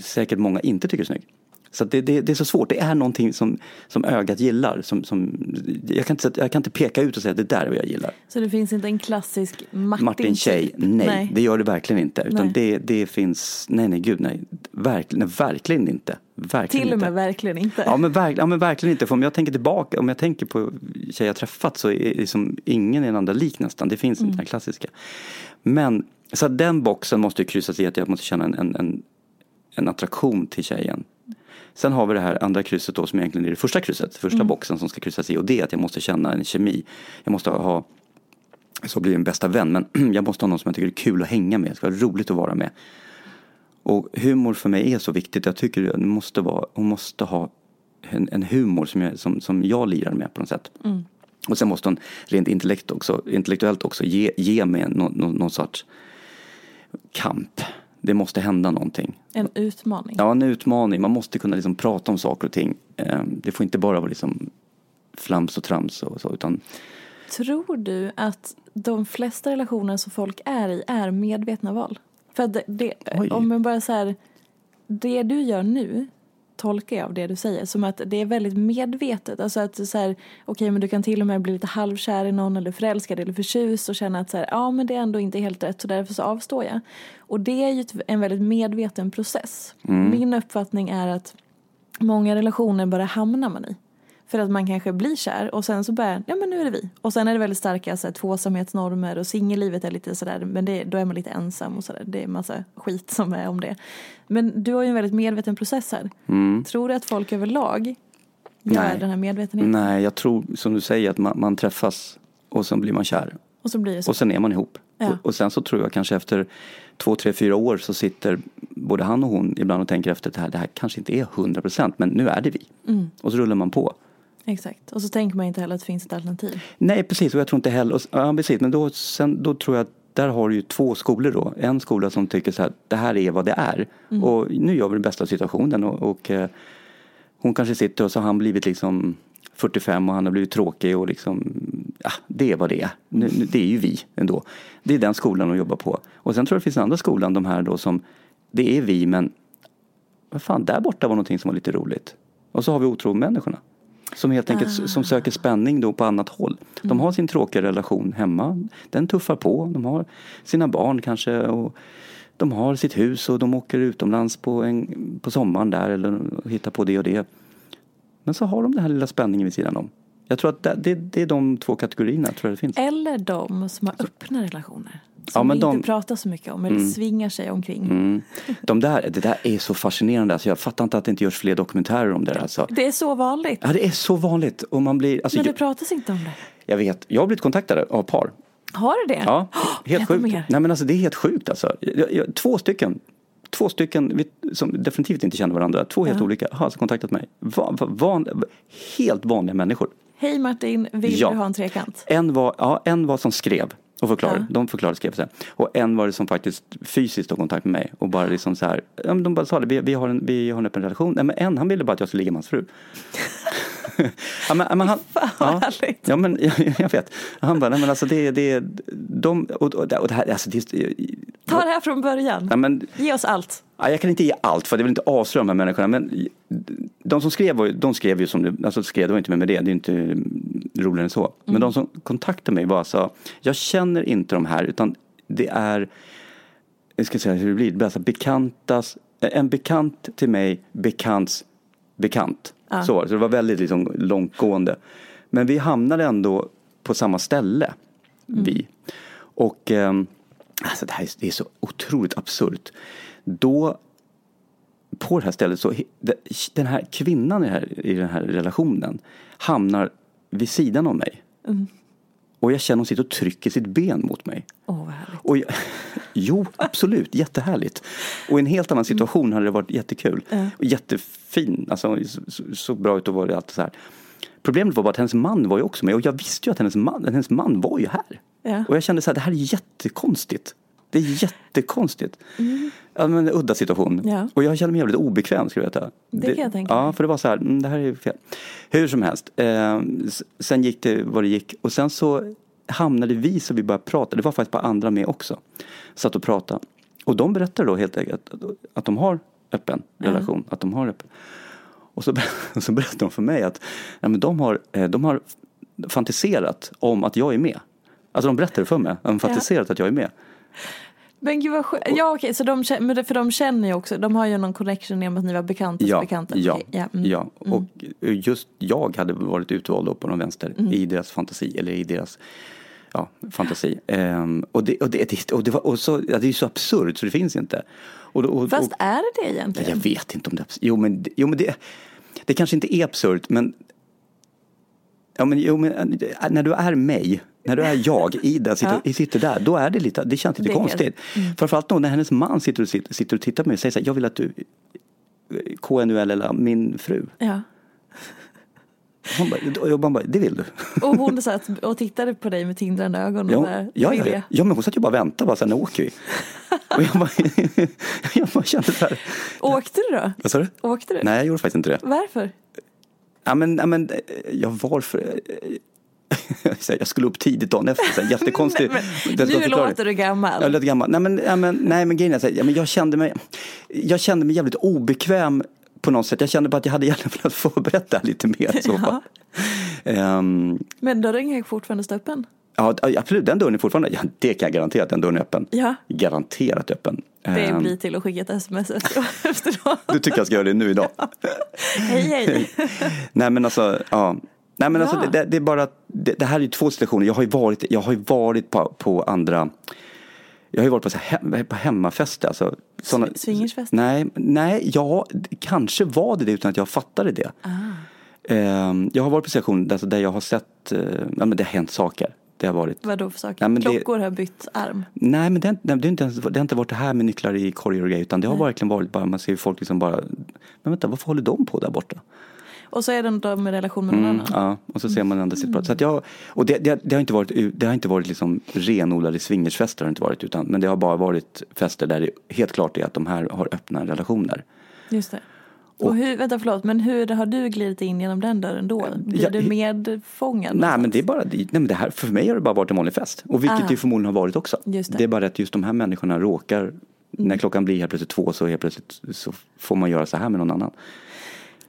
säkert många inte tycker är snygg. Så det, det, det är så svårt. Det är någonting som, som ögat gillar. Som, som, jag, kan inte, jag kan inte peka ut och säga att det där är vad jag gillar. Så det finns inte en klassisk Martin, Martin Tjej, typ? nej, det gör det verkligen inte. Utan Nej. det, det finns, nej nej gud nej. Verkligen, nej, verkligen inte. Verkligen Till och inte. med verkligen inte. Ja men, verk, ja men verkligen inte. För om jag tänker tillbaka, om jag tänker på tjejer jag träffat så är liksom ingen den andra lik nästan. Det finns inte den klassiska. Men, så den boxen måste ju kryssas i att jag måste känna en, en, en, en attraktion till tjejen. Sen har vi det här andra krysset då som egentligen är det första krysset, första boxen som ska kryssas i och det är att jag måste känna en kemi. Jag måste ha, så blir en bästa vän, men jag måste ha någon som jag tycker är kul att hänga med, det ska vara roligt att vara med. Och humor för mig är så viktigt, jag tycker det måste vara, hon måste ha en, en humor som jag, som, som jag lirar med på något sätt. Och sen måste hon rent intellekt också, intellektuellt också ge, ge mig någon, någon, någon sorts kamp. Det måste hända någonting. En utmaning. Ja, en utmaning. Man måste kunna liksom prata om saker och ting. Eh, Det får inte bara vara liksom flams och trams och så, utan Tror du att de flesta relationer som folk är i är medvetna val? För att det, det, om man bara så här, det du gör nu tolkar jag av det du säger som att det är väldigt medvetet. Alltså att så här, okej men du kan till och med bli lite halvkär i någon eller förälskad eller förtjust och känna att så här, ja men det är ändå inte helt rätt så därför så avstår jag. Och det är ju en väldigt medveten process. Min uppfattning är att många relationer bara hamnar man i. För att man kanske blir kär och sen så börjar, ja men nu är det vi. Och sen är det väldigt starka så här, tvåsamhetsnormer och singellivet är lite sådär, men det, då är man lite ensam och sådär. Det är massa skit som är om det. Men du har ju en väldigt medveten process här. Tror du att folk överlag gör Nej. den här medvetenheten? nej, jag tror som du säger att man, man träffas och sen blir man kär. Och så blir det så. Och sen är man ihop. Ja. Och, och sen så tror jag kanske efter två, tre, fyra år så sitter både han och hon ibland och tänker efter det här, det här kanske inte är hundra procent men nu är det vi. Mm. Och så rullar man på. Exakt. Och så tänker man inte heller att det finns ett alternativ. Nej precis och jag tror inte heller, och, ja precis men då, sen, då tror jag att där har du ju två skolor då. En skola som tycker så här, det här är vad det är. Och nu gör vi det bästa av situationen och, och eh, hon kanske sitter och så har han blivit liksom 45 och han har blivit tråkig och liksom, ja det är vad det är. Nu, nu, det är ju vi ändå. Det är den skolan att jobba på. Och sen tror jag det finns en andra skolan, de här då som, det är vi men vad fan, där borta var någonting som var lite roligt. Och så har vi otro-människorna. Som helt enkelt som söker spänning då på annat håll. De har sin tråkiga relation hemma. Den tuffar på. De har sina barn kanske. Och de har sitt hus och de åker utomlands på, en, på sommaren där eller hittar på det och det. Men så har de den här lilla spänningen vid sidan om. Jag tror att det, det, det är de två kategorierna tror jag det finns. Eller de som har öppna relationer. Ja, Som men vi inte de- pratar så mycket om eller svingar sig omkring. Mm. De där, det där är så fascinerande. Alltså jag fattar inte att det inte görs fler dokumentärer om det. Alltså. Det är så vanligt. Ja, det är så vanligt. Och man blir, alltså, Men det jag, pratas inte om det. jag vet, jag har blivit kontaktad av par Har du det? Ja, helt sjukt. Nej men alltså det är helt sjukt alltså. Jag, jag, två stycken. Två stycken som definitivt inte känner varandra. Två helt olika har alltså kontaktat mig. Va, va, van, helt vanliga människor. Hej Martin, vill Ja. du ha en trekant? En var, ja, en var som skrev och förklarade. Ja. De förklarade och skrev sen. Och en var det som faktiskt fysiskt tog kontakt med mig. Och bara liksom så här. Ja, de bara sa det, vi, vi, har en, vi har en öppen relation. Nej men en han ville bara att jag skulle ligga med hans fru. ja, men, men han, Fan vad ja, härligt. Ja men jag, jag vet. Han bara, nej men alltså det, det, de, och, och, och det här, alltså det, Ta det här från början. nej, men, Ge oss allt. Ja, jag kan inte ge allt för jag vill inte avslöja de här människorna. Men de som skrev, de skrev ju som det, alltså skrev, det var inte med, med det, det är inte roligare än så. Men de som kontaktade mig var så, jag känner inte de här utan det är, jag ska säga hur det blir, det blir alltså bekantas, en bekant till mig bekants bekant. Så, var det. så det var väldigt liksom långtgående. Men vi hamnade ändå på samma ställe. Vi. Och ehm, alltså det här är, det är så otroligt absurt. Då på det här stället så den här kvinnan i, här, i den här relationen hamnar vid sidan av mig. Och jag känner hon sitter och trycker sitt ben mot mig. Åh, vad härligt. Och jag, jo, absolut, jättehärligt. Och i en helt annan situation hade det varit jättekul. Och jättefin, alltså så, så bra ut och var det allt så här. Problemet var bara att hennes man var ju också med och jag visste ju att hennes man, hennes man var ju här. Ja. Och jag kände så här, det här är jättekonstigt. Det är jättekonstigt. Ja, men en udda situation. Mm. Ja. Och jag kände mig jävligt obekväm ska du veta. Det kan jag tänka Ja, för det var så här, mm, det här är fel. Hur som helst, eh, sen gick det vad det gick och sen så hamnade vi så vi började prata. Det var faktiskt bara andra med också. Satt och pratade. Och de berättade då helt enkelt att, att de har öppen relation. Att de har öppen. Och så, så berättade de för mig att ja, men de, har, eh, de har fantiserat om att jag är med. Alltså de berättade för mig, de har fantiserat att jag är med. Men gud vad skönt. Ja okej, så de, känner- för de känner ju också, de har ju någon connection med att ni var bekanta Ja, bekanta. ja, Okej, ja, mm. ja. Och just jag hade varit utvald då på någon vänster Mm. i deras fantasi, eller i deras ja, fantasi. Ehm, och, det, och, det, och, det var, och så, ja, det är så absurt så det finns inte. Och, och, Fast är det det jag egentligen? vet inte om det är absurt. Jo men, jo, men det, det kanske inte är absurt men Ja, men, jo, men äh, när du är mig, när du är jag, Ida, sitter, Ja. sitter där, då är det lite, det känns lite Det konstigt. Framförallt då när hennes man sitter och, sitter, sitter och tittar på mig och säger så här, jag vill att du KNUL eller min fru. Ja. Hon bara, jag bara, det vill du? Och hon satt och tittade på dig med tindrande ögon och Ja, ja, ja, ja. ja, men hon satt ju bara och väntade, bara så här, när åker vi? Och jag bara, jag bara kände så här, Åkte du då? vad sa du? Åkte du? Nej, jag gjorde faktiskt inte det. Varför? Ja, men, ja, men jag var för... Jag skulle upp tidigt dagen efter, så här, jättekonstigt. Nej, men nu låter du gammal. Jag lät gammal. Nej men, ja, men, nej, men grejen är så här, ja, jag kände mig, jag kände mig jävligt obekväm på något sätt. Jag kände bara att jag hade gärna velat förberett det här lite mer. Så fall. Ehm, Men dörren kan fortfarande öppen. ja, absolut, den dörren är fortfarande, ja, det kan jag garantera att den dörren är öppen. Ja. Garanterat öppen. Det Ehm, blir till att skicka ett sms efter- efteråt. du tycker jag ska göra det nu idag? Hej hej. Nej men alltså, ja. Nej men alltså Ja. det, det är bara det, det här är ju två situationer. Jag har ju varit, jag har varit på, på andra jag har ju varit på, så hem, på hemmafester. Alltså, såna, Sw- swingersfest? Nej, nej, ja, kanske var det det utan att jag fattade det. Ehm, jag har varit på situationer alltså, där jag har sett, eh, ja men det har hänt saker. Det har varit, Vad då för saker? Nej, men det- Klockor har bytt arm. nej men det, det, har inte, ens- det har inte varit det här med nycklar i korgar och grejer utan det har verkligen varit bara, man ser folk liksom bara, men vänta varför håller de på där borta? Och så är den då med relation med någon Mm, annan. ja, och så ser man andra sitt prat. Så att jag, och det, det, det har inte varit, det har inte varit liksom renodlade swingersfester har det inte varit utan, men det har bara varit fester där det helt klart är att de här har öppna relationer. Just det. Och hur, vänta förlåt, men hur har du glidit in genom den dörren då? Blir Ja, du medfångad? Nej men det är bara, det, nej, men det här, för mig har det bara varit en vanlig fest. Och vilket Ah. det förmodligen har varit också. Just det. är bara att just de här människorna råkar, när klockan blir helt plötsligt två så helt plötsligt så får man göra så här med någon annan.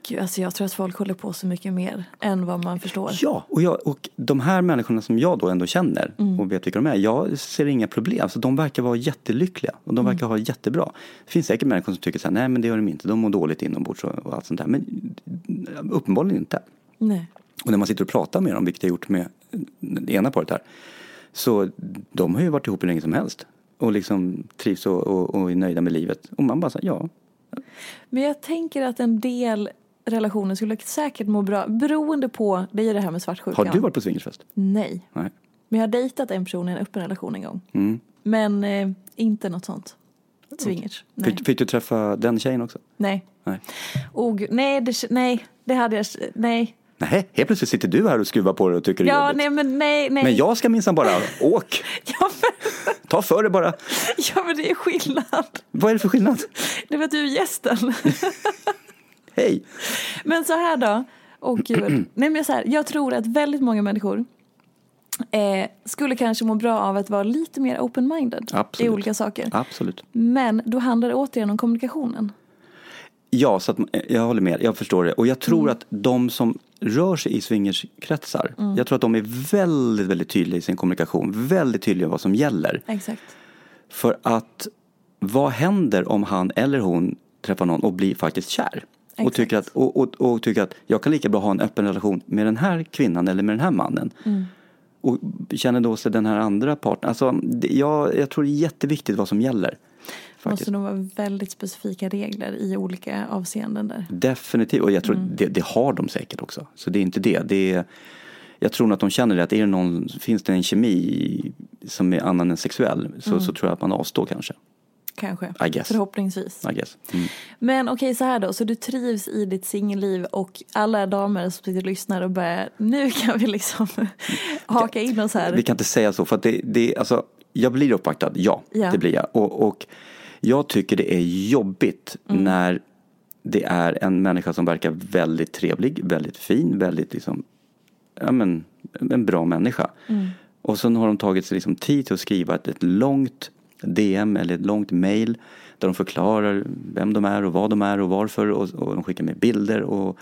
Gud, alltså jag tror att folk håller på så mycket mer än vad man förstår. Ja, och, jag, och de här människorna som jag då ändå känner och vet vilka de är, jag ser inga problem. Så de verkar vara jättelyckliga och de verkar ha jättebra. Det finns säkert människor som tycker så här, nej men det gör de inte, de mår dåligt inombords och, och allt sånt där. Men uppenbarligen inte. Nej. Och när man sitter och pratar med dem, vilket jag gjort med det ena paret här, så de har ju varit ihop hur länge som helst. Och liksom trivs och, och, och är nöjda med livet. Och man bara säger ja. Men jag tänker att en del relationer skulle säkert må bra beroende på, det är ju det här med svartsjukan. Har du varit på swingersfest? Nej. Nej. Men jag har dejtat en person i en öppen relation en gång. Mm. Men eh, inte något sånt. Swingers. Nej. Fick, fick du träffa den tjejen också? Nej. Nej. Gud, nej, det, nej, det hade jag, nej. Nej, helt plötsligt sitter du här och skruvar på det och tycker det är Ja, jobbigt. nej, men nej, nej. Men jag ska minsann bara, åk! Ja men, Ta för det bara. ja, men det är skillnad. Vad är det för skillnad? Det var att du är gästen. Hej! Men så här då. Och gud. Nej, men så här, jag tror att väldigt många människor eh, skulle kanske må bra av att vara lite mer open-minded i olika saker. Absolut. Men då handlar det återigen om kommunikationen. Ja, så att, jag håller med. Jag förstår det. Och jag tror att de som rör sig i swingerskretsar, jag tror att de är väldigt, väldigt tydliga i sin kommunikation. Väldigt tydliga vad som gäller. Exakt. För att vad händer om han eller hon träffar någon och blir faktiskt kär? Och Exakt. tycker, att, och, och, och tycker att jag kan lika bra ha en öppen relation med den här kvinnan eller med den här mannen. Mm. Och känner då sig den här andra parten. Alltså, jag, jag tror det är jätteviktigt vad som gäller. Det Faktiskt. måste nog vara väldigt specifika regler i olika avseenden där. Definitivt, och jag tror Mm. det, det har de säkert också. Så det är inte det. det är, jag tror att de känner det, att är det någon, finns det en kemi som är annan än sexuell så, så tror jag att man avstår kanske. Kanske. I guess. Förhoppningsvis. I guess. Mm. Men okej så här då, så du trivs i ditt singelliv och alla damer som sitter och lyssnar och börjar, nu kan vi liksom haka in oss här. Vi kan inte säga så, för att det, det alltså, jag blir uppvaktad, ja, Ja. det blir jag. Och, och jag tycker det är jobbigt Mm. när det är en människa som verkar väldigt trevlig, väldigt fin, väldigt liksom, ja men, en bra människa. Mm. Och sen har de tagit sig liksom tid till att skriva ett, ett långt DM eller ett långt mail där de förklarar vem de är och vad de är och varför och, och de skickar med bilder och,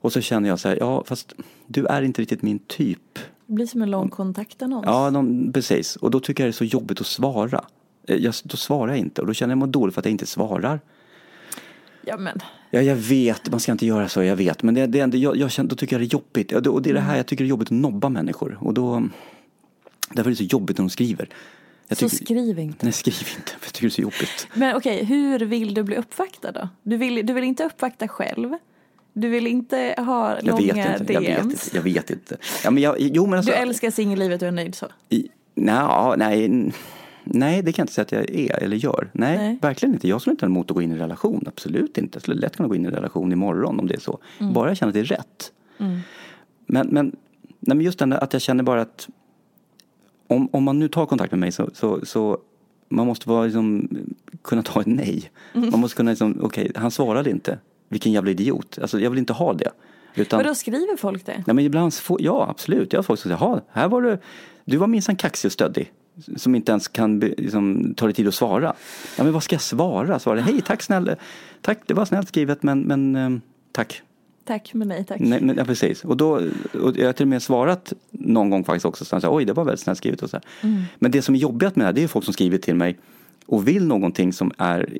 och så känner jag så här, ja fast du är inte riktigt min typ. Det blir som en lång kontaktannons. Ja, de, precis. Och då tycker jag det är så jobbigt att svara. Eh, Jag, då svarar jag inte och då känner jag mig dåligt för att jag inte svarar. ja men, Ja, jag vet, man ska inte göra så, jag vet. Men det, det, jag, jag känner, då tycker jag det är jobbigt. Och det, och det är det här jag tycker det är jobbigt att nobba människor. Och då, därför är det så jobbigt när de skriver. Så tycker, skriv inte. Nej, skriv inte. för Jag tycker det är så jobbigt. Men okej, hur vill du bli uppvaktad då? Du vill, du vill inte uppvakta själv? Du vill inte ha Jag långa vet inte. Jag vet DMs? inte. Jag vet inte. Ja, men jag, jo, men alltså, Du älskar singellivet och är nöjd så? I, nej, nej, nej, det kan jag inte säga att jag är eller gör. Nej, Nej. verkligen inte. Jag skulle inte ha emot att gå in i en relation. Absolut inte. Jag skulle lätt kunna gå in i en relation imorgon om det är så. Mm. Bara jag känner att det är rätt. Men, men, nej, men just den att jag känner bara att om, om man nu tar kontakt med mig så, så, så man måste vara liksom, kunna ta ett nej. Mm. Man måste kunna liksom, okej, han svarade inte. Vilken jävla idiot. Alltså jag vill inte ha det. Utan, Men då skriver folk det? Nej men ibland ja absolut, jag har folk som säger, här var du, du var minsann kaxig och stöddig. Som inte ens kan liksom, ta dig tid att svara. Ja men vad ska jag svara? Svara, hej tack snälla, tack det var snällt skrivet men, men ehm, tack. Tack men nej tack. Nej, men, ja, precis. Och, då, och jag har till och med svarat någon gång faktiskt också, så säger, oj det var väldigt snällt skrivet och så här. Men det som är jobbigt med det här, det är folk som skriver till mig och vill någonting som är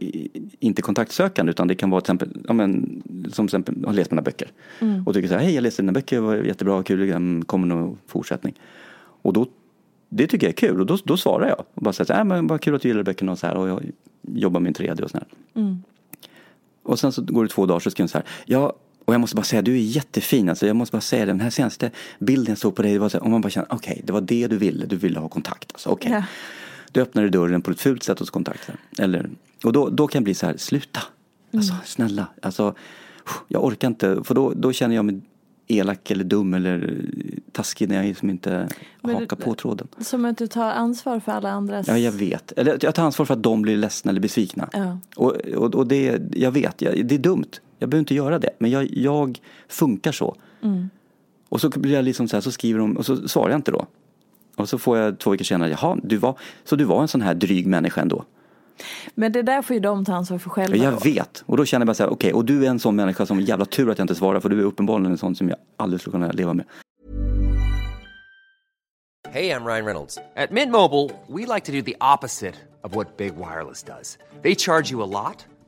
inte kontaktsökande utan det kan vara till exempel, ja, men, som till exempel har läst mina böcker. Och tycker så här, hej jag läste dina böcker, det var jättebra, kul, mm, kommer någon fortsättning. Och då, det tycker jag är kul och då, då svarar jag. Och bara säger så här, äh, men vad kul att du gillar böckerna och så här och jag jobbar med en tredje och så här. Och sen så går det två dagar så skriver hon så här. Ja, och jag måste bara säga, du är jättefin. Alltså, jag måste bara säga det, den här senaste bilden jag såg på dig, det var så här, och man bara känner, okej, det var det du ville, du ville ha kontakt. Alltså, okej. Ja. Du öppnade dörren på ett fult sätt hos kontakten. Eller, och då, då kan jag bli så här, sluta. Alltså, snälla. Alltså, jag orkar inte, för då, då känner jag mig elak eller dum eller taskig när jag liksom inte Men hakar det- på tråden. Som att du tar ansvar för alla andras... Ja, jag vet. Eller jag tar ansvar för att de blir ledsna eller besvikna. Ja. Och, och, och det, jag vet, det är dumt. Jag behöver inte göra det. Men jag, jag funkar så. Mm. Och så blir jag liksom så här, så skriver de, och så svarar jag inte då. Och så får jag två veckor senare, jaha, du var, så du var en sån här dryg människa ändå? Men det där får ju de ta ansvar för själva. Ja, jag då. vet. Och då känner jag bara så här, okej, och du är en sån människa som jävla tur att jag inte svarar för du är uppenbarligen en sån som jag aldrig skulle kunna leva med. Hey, I'm Ryan Reynolds. At Mint Mobile, we like to do the opposite of what Big Wireless does. They charge you a lot,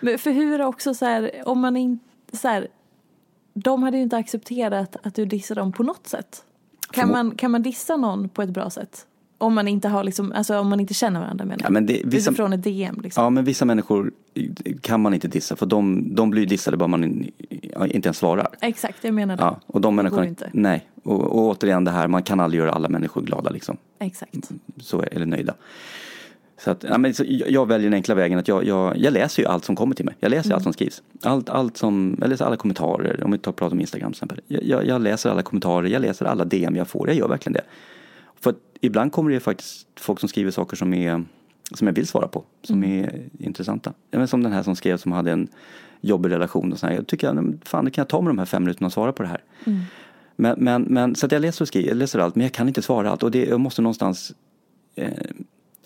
Men för hur också så här, om man inte, så här, de hade ju inte accepterat att du dissar dem på något sätt. Kan man, kan man dissa någon på ett bra sätt? Om man inte har liksom, alltså om man inte känner varandra menar Ja, men det, vissa, Utifrån ett DM liksom. ja, men vissa människor kan man inte dissa för de, de blir dissade bara man inte ens svarar. Exakt, jag menar det. Ja, och de Det människorna, går inte. nej. Och, och återigen det här, man kan aldrig göra alla människor glada liksom. Exakt. Så, eller nöjda. Så att, ja, men så jag, väljer den enkla vägen att jag, jag, jag läser ju allt som kommer till mig. Jag läser ju allt som skrivs. Allt, allt som, jag läser alla kommentarer, om vi tar pratar om Instagram till exempel. Jag, jag, jag läser alla kommentarer, jag läser alla DM jag får, jag gör verkligen det. För att ibland kommer det faktiskt folk som skriver saker som, är, som jag vill svara på, som är intressanta. Men som den här som skrev som hade en jobbig relation och så här. Jag tycker, fan kan jag ta med de här fem minuterna och svara på det här. Men, men, men, så att jag läser och skriver, jag läser allt, men jag kan inte svara allt och det, jag måste någonstans eh,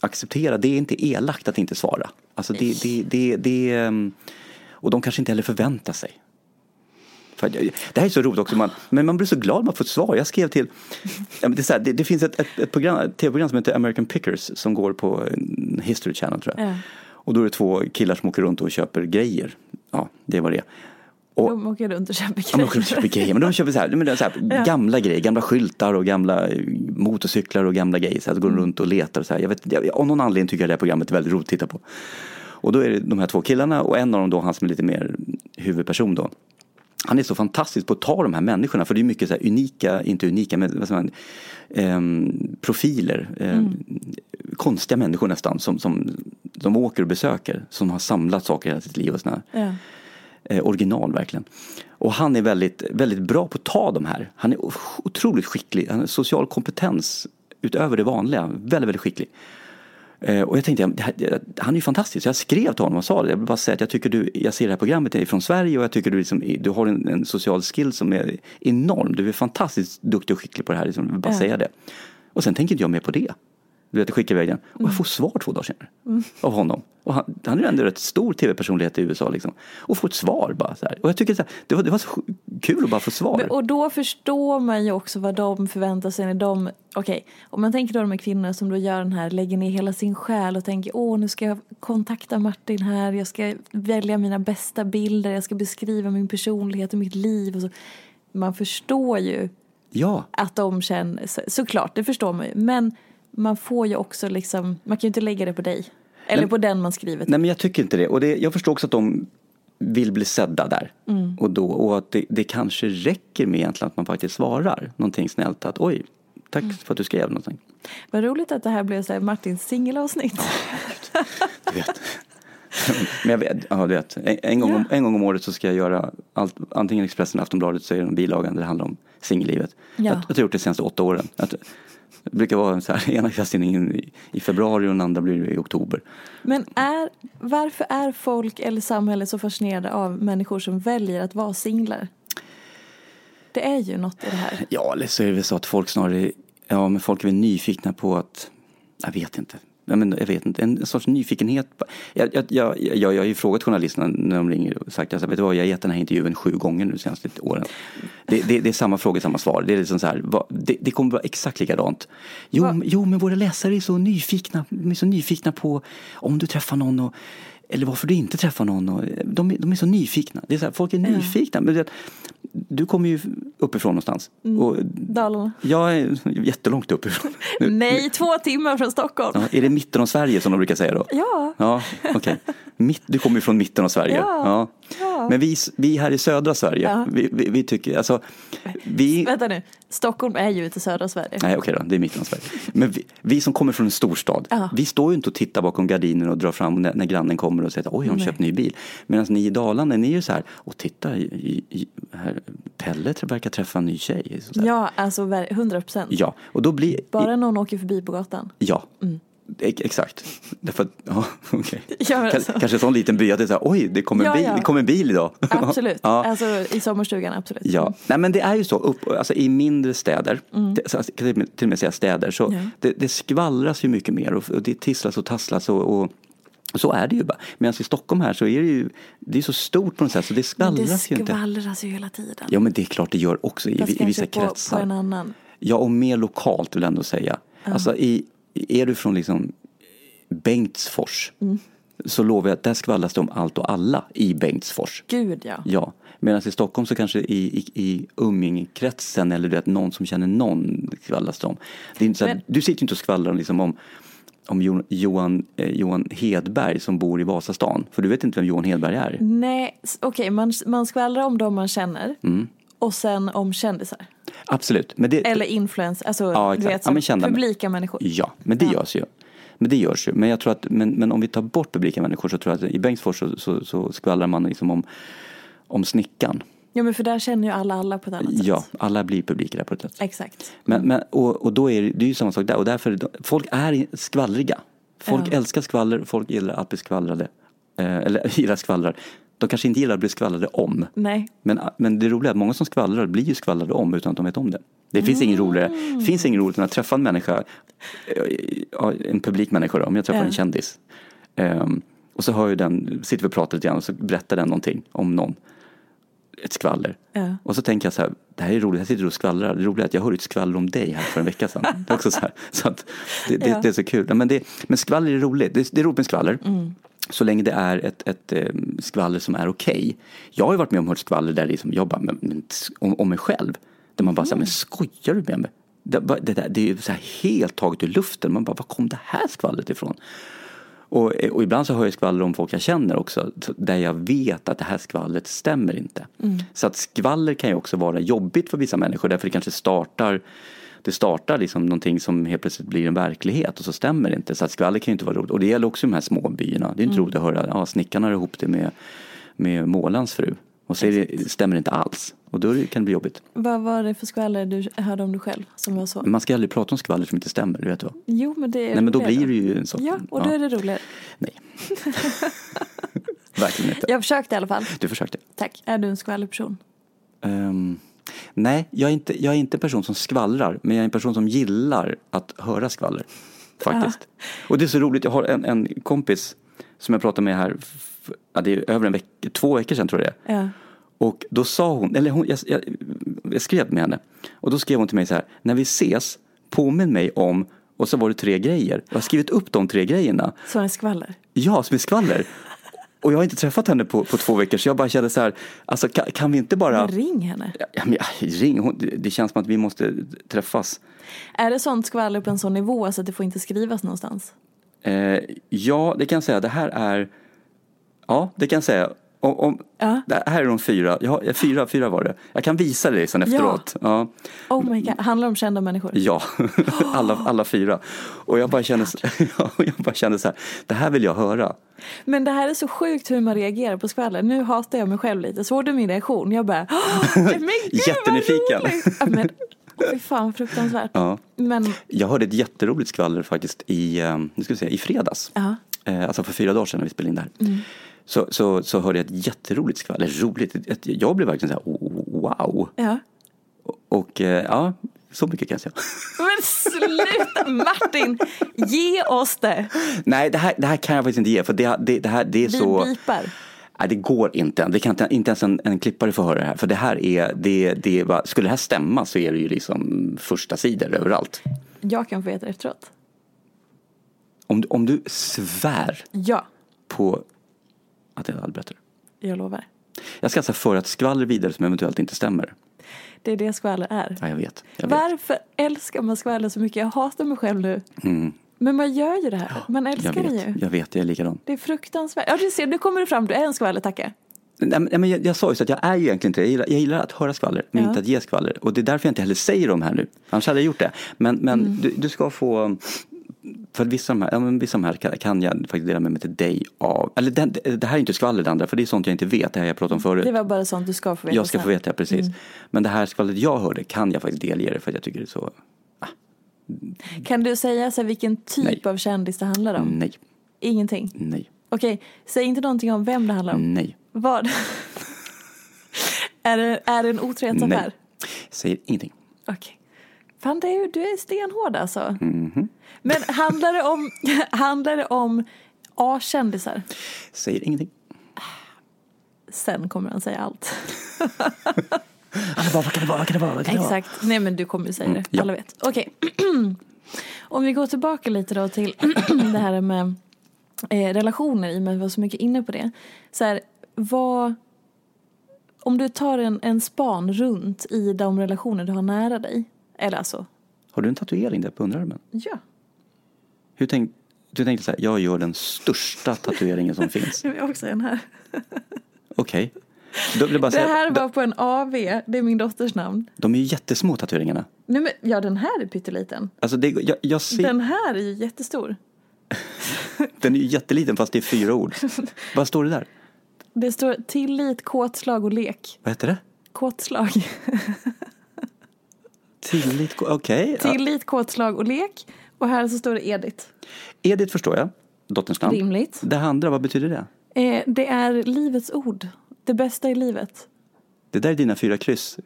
acceptera, det är inte elakt att inte svara. Alltså det, det, det, det, ehm, och de kanske inte heller förväntar sig. För det här är så roligt också, man, men man blir så glad man får ett svar. Jag skrev till, det, är så här, det, finns ett, ett, ett, program, ett tv-program som heter American Pickers som går på eh, History Channel tror jag. Ja. Och då är det två killar som åker runt och köper grejer. Ja, det var det. Och, De åker runt och köper Ja, men de grejer. köper grejer, men de köper så här, men så här gamla grejer, gamla skyltar och gamla eh, motorcyklar och gamla grejer. Så här, så går de runt och letar och så här. Jag vet, jag, av någon anledning tycker jag det här programmet är väldigt roligt att titta på. Och då är det de här två killarna och en av dem då, han som är lite mer huvudperson då. Han är så fantastisk på att ta de här människorna för det är mycket så här unika, inte unika, men vad säger man, ehm, profiler. ehm, Konstiga människor nästan som, som de åker och besöker. Som har samlat saker hela sitt liv och sådär Ja. Eh, original verkligen. Och han är väldigt, väldigt bra på att ta de här. Han är otroligt skicklig. Han har social kompetens utöver det vanliga. Väldigt, väldigt skicklig. Eh, och jag tänkte, här, han är ju fantastisk. Så jag skrev till honom och sa det. Jag vill bara säga att jag tycker du, jag ser det här programmet är från Sverige och jag tycker du, liksom, du har en, en social skill som är enorm. Du är fantastiskt duktig och skicklig på det här. Liksom. Jag vill bara Ja. säga det. Och sen tänker inte jag mer på det. Du vet, jag iväg den. Och jag får svar två dagar senare. Av honom. Och han, han är ju ändå rätt stor tv-personlighet i USA liksom. Och får ett svar bara så här. Och jag tycker så här, det, var, det var så kul att bara få svar. Men, och då förstår man ju också vad de förväntar sig när de, okej, om man tänker då de här kvinnorna som då gör den här, lägger ner hela sin själ och tänker åh nu ska jag kontakta Martin här, jag ska välja mina bästa bilder, jag ska beskriva min personlighet och mitt liv och så. Man förstår ju Ja, att de känner, så, såklart det förstår man ju, men man får ju också liksom, man kan ju inte lägga det på dig. Eller Nej. på den man skriver till. nej men jag tycker inte det. Och det, jag förstår också att de vill bli sedda där. Mm. Och, då, och att det, det kanske räcker med egentligen att man faktiskt svarar någonting snällt. Att oj, tack Mm. för att du skrev någonting. Vad roligt att det här blev så här Martins singelavsnitt. Du vet. Men jag vet, ja, du vet. En, en, gång om, en gång om året så ska jag göra allt, antingen Expressen eller Aftonbladet så är det en bilaga där det handlar om singellivet. Ja. Jag, jag har gjort det de senaste åtta åren. Att, det brukar vara så här, ena kvällstidningen i, i februari och den andra blir det i oktober. Men är, varför är folk eller samhället så fascinerade av människor som väljer att vara singlar? Det är ju något i det här. Ja, eller så är det så att folk snarare, ja men folk är väl nyfikna på att, jag vet inte. Ja, men jag vet inte, en sorts nyfikenhet. Jag, jag, jag, jag, jag har ju frågat journalisterna när de ringer och sagt att vad, jag har gett den här intervjun sju gånger nu de senaste åren. Det, det, det är samma fråga, samma svar. Det, är liksom så här, vad, det, det kommer vara exakt likadant. Jo, jo, men våra läsare är så nyfikna, är så nyfikna på om du träffar någon och eller varför du inte träffar någon. Och, de, är, de är så nyfikna. Det är så här, folk är nyfikna. Men du kommer ju uppifrån någonstans. Och Dalarna. jag är jättelångt uppifrån. Nej, två timmar från Stockholm. Ja, är det mitten av Sverige som de brukar säga då? Ja. Ja, okej. Mitt, du kommer ju från mitten av Sverige. Ja. Ja. Ja. Men vi, vi här i södra Sverige, Ja. vi, vi, vi tycker, alltså, vi, Vänta nu, Stockholm är ju inte södra Sverige. Nej okej då, det är mitten av Sverige. Men vi, vi som kommer från en storstad, Ja. vi står ju inte och tittar bakom gardinen och drar fram när, när grannen kommer och säger oj, har de köpt ny bil. Medan ni i Dalarna, ni är ju så här, och titta, i, i, här, Pelle verkar träffa en ny tjej. Ja, alltså ver- 100 procent. ja, och då blir, Bara någon åker förbi på gatan. ja, E- exakt. Därför ja, okej. Ja, alltså. Kanske en sån liten by att det är så här, oj, det kommer, Ja, bil, ja. det kommer en bil idag. Absolut, ja. alltså i sommarstugan absolut. Ja, nej men det är ju så, upp, alltså, i mindre städer, det, så, alltså, till och med säga städer, så Mm. Det, det skvallras ju mycket mer och, och det tisslas och tasslas och, och så är det ju bara. Medan i Stockholm här så är det ju, det är så stort på något sätt så det skvallras det ju inte. skvallras ju hela tiden. Ja men det är klart det gör också i, Fast i vissa kanske på, kretsar. på en annan. Ja och mer lokalt vill jag ändå säga. Alltså i, är du från liksom Bengtsfors Mm. så lovar jag att där skvallras det om allt och alla i Bengtsfors. Gud ja. Ja, medan i Stockholm så kanske i, i, i umgängekretsen eller du vet, någon som känner någon skvallras det om. Det är inte så här, Men- Du sitter ju inte och skvallrar liksom om, om Jo- Johan, eh, Johan Hedberg som bor i Vasastan. För du vet inte vem Johan Hedberg är. Nej, okej man, man skvallrar om dem man känner. Mm. Och sen om kändisar. Absolut. Men det, Eller influencers, alltså Ja, du vet Ja, som men kända- publika människor. Ja, men det Ja. görs ju. Men det görs ju. Men jag tror att, men, men om vi tar bort publika människor så tror jag att i Bengtsfors så, så, så skvallrar man liksom om, om snickan. Ja men för där känner ju alla alla på ett annat Ja, sätt. alla blir publika där på ett sätt. Exakt. Men, men, och, och då är det, det är ju samma sak där och därför, folk är skvallriga. Folk Ja. älskar skvaller, folk gillar att bli skvallrade. Eh, eller gillar skvallrar. De kanske inte gillar att bli skvallrade om. Nej. Men, men det roliga är att många som skvallrar blir ju skvallrade om utan att de vet om det. Det finns ingen roligare, Mm. det finns ingen roligt än att träffa en människa, eh, en publik människa då, om jag träffar Ja. en kändis. Ehm, och så hör ju den, sitter vi och pratar lite grann och så berättar den någonting om någon. Ett skvaller. Ja. Och så tänker jag så här, det här är roligt, jag sitter och skvallrar. Det roliga är att jag hörde ett skvaller om dig här för en vecka sedan. Det är också så här, så att det, det, det är så kul. Men, det, men skvaller är roligt, det, det är roligt med skvaller. Mm. Så länge det är ett, ett eh, skvaller som är okej. Jag har ju varit med om hört skvaller där liksom, jag bara, men, men, om, om mig själv. Där man bara säger, men skojar du med mig? Det, det, där, det är så här helt taget ur luften. Man bara, var kom det här skvallret ifrån? Och, och ibland så hör jag skvaller om folk jag känner också, där jag vet att det här skvallret stämmer inte. Så att skvaller kan ju också vara jobbigt för vissa människor, därför det kanske startar det startar liksom någonting som helt plötsligt blir en verklighet och så stämmer det inte. Så att skvaller kan ju inte vara roligt. Och det gäller också de här små byarna. Det är inte roligt att höra att ja, snickaren har ihop det med, med målarens fru. Och så det, stämmer det inte alls. Och då kan det bli jobbigt. Vad var det för skvaller du hörde om dig själv som var så? Man ska aldrig prata om skvaller som inte stämmer, du vet vad? Jo men det är Nej men då blir det ju en sorts... Ja, och då är det roligare. Nej. Verkligen inte. Jag försökte i alla fall. Du försökte. Tack. Är du en skvallerperson? Ehm, nej, jag är, inte, jag är inte en person som skvallrar, men jag är en person som gillar att höra skvaller. Faktiskt. Och det är så roligt, jag har en, en kompis som jag pratade med här, ja, det är över en vecka, två veckor sedan tror jag det är. Ja. Och då sa hon, eller hon, jag, jag, jag skrev med henne, och då skrev hon till mig så här, när vi ses, påminn mig om, och så var det tre grejer. Jag har skrivit upp de tre grejerna. Så en skvaller? Ja, som är skvaller. Och jag har inte träffat henne på, på två veckor så jag bara kände så här, alltså kan, kan vi inte bara... Men ring henne. Ja, men, ring, hon, det- det känns som att vi måste träffas. Är det sånt skvaller på en sån nivå så att det får inte skrivas någonstans? Eh, ja, det kan jag säga. Det här är... Ja, det kan jag säga. Om, om, Ja. Det här är de fyra. Jag fyra, fyra var det. Jag kan visa dig sen efteråt. Ja, Oh my god, handlar om kända människor? ja. alla, alla fyra. Och jag bara kände, så- ja, jag bara kände så här, det här vill jag höra. Men det här är så sjukt hur man reagerar på skvaller. Nu hatar jag mig själv lite. Såg du min reaktion? Jag bara, "Åh, men gud Jättenyfiken. vad roligt! Ja, men, fy fan fruktansvärt. Ja. Men, Jag hörde ett jätteroligt skvaller faktiskt i, eh, nu ska vi se, i fredags. ja. Eh, alltså för fyra dagar sedan när vi spelade in det här. Så, så, så hörde jag ett jätteroligt skvaller. Roligt. Ett, jag blev verkligen så här, oh, wow. ja. Och eh, ja, så mycket kan jag säga. Men sluta Martin! Ge oss det! Nej, det här, det här kan jag faktiskt inte ge. För det, det, det här det är Vi så... bipar. Nej, det går inte. Det kan inte, inte ens en, en klippare få höra det här. För det här är, det, det bara, skulle det här stämma så är det ju liksom första sidor överallt. Jag kan få veta det efteråt. Om, du- om du svär Ja, på att jag aldrig berättar. jag lovar. Jag ska alltså föra ett skvaller vidare som eventuellt inte stämmer. Det är det skvaller är. Ja, jag vet. Jag vet. Varför älskar man skvaller så mycket? Jag hatar mig själv nu. Mm, Men man gör ju det här. Man jag älskar det ju. Jag vet, jag är likadan. Det är fruktansvärt. Ja, du ser, nu kommer det fram. Du är en skvallertacka. Nej, men jag, jag sa ju så att jag är ju egentligen inte det. Jag gillar, jag gillar att höra skvaller, men Ja. inte att ge skvaller. Och det är därför jag inte heller säger dem här nu. Annars hade jag gjort det. Men, men Mm. du, du ska få... För vissa av de här, ja, men vissa av de här kan, kan jag faktiskt dela med mig till dig av. Eller den, det här är inte skvaller det andra, för det är sånt jag inte vet. Det här jag pratade om förut. Det var bara sånt du ska få veta jag ska få veta, precis. Mm. Men det här skvallret jag hörde kan jag faktiskt delge dig för att jag tycker det är så... Kan du säga så här, vilken typ Nej. av kändis det handlar om? Nej, Ingenting? nej, Okej, säg inte någonting om vem det handlar om. nej, Vad? är, det, är det en otrohetsaffär? nej. Säger ingenting. Okej. Fan, det är, du är stenhård alltså. Mhm. Men handlar det om, handlar det om A-kändisar? Säger ingenting. Sen kommer han säga allt. Vad kan det vara? Vad kan det vara? Vad kan det vara? Exakt. Nej men du kommer ju säga det. Mm, ja. Alla vet. Okej. Om vi går tillbaka lite då till det här med eh, relationer i och med att vi var så mycket inne på det. Så här, vad... Om du tar en, en span runt i de relationer du har nära dig. Eller alltså, Har du en tatuering där på underarmen? ja. Hur tänk, du tänkte så här, jag gör den största tatueringen som finns. Jag har också en här. Okej. Bara Det säga, här var på en AV, det är min dotters namn. de är ju jättesmå tatueringarna. Nej, men, ja, den här är pytteliten. Alltså det, jag, jag ser, Den här är ju jättestor. den är ju jätteliten fast det är fyra ord. Vad står det där? Det står tillit, kåtslag och lek. Vad heter det? Kåtslag. Tillit, okej. Ja. Tillit, kåtslag och lek. Och här så står det Edith. Edith förstår jag, dotterns namn. Rimligt. Det andra, vad betyder det? Eh, det är livets ord. Det bästa i livet. Det där är dina fyra kryss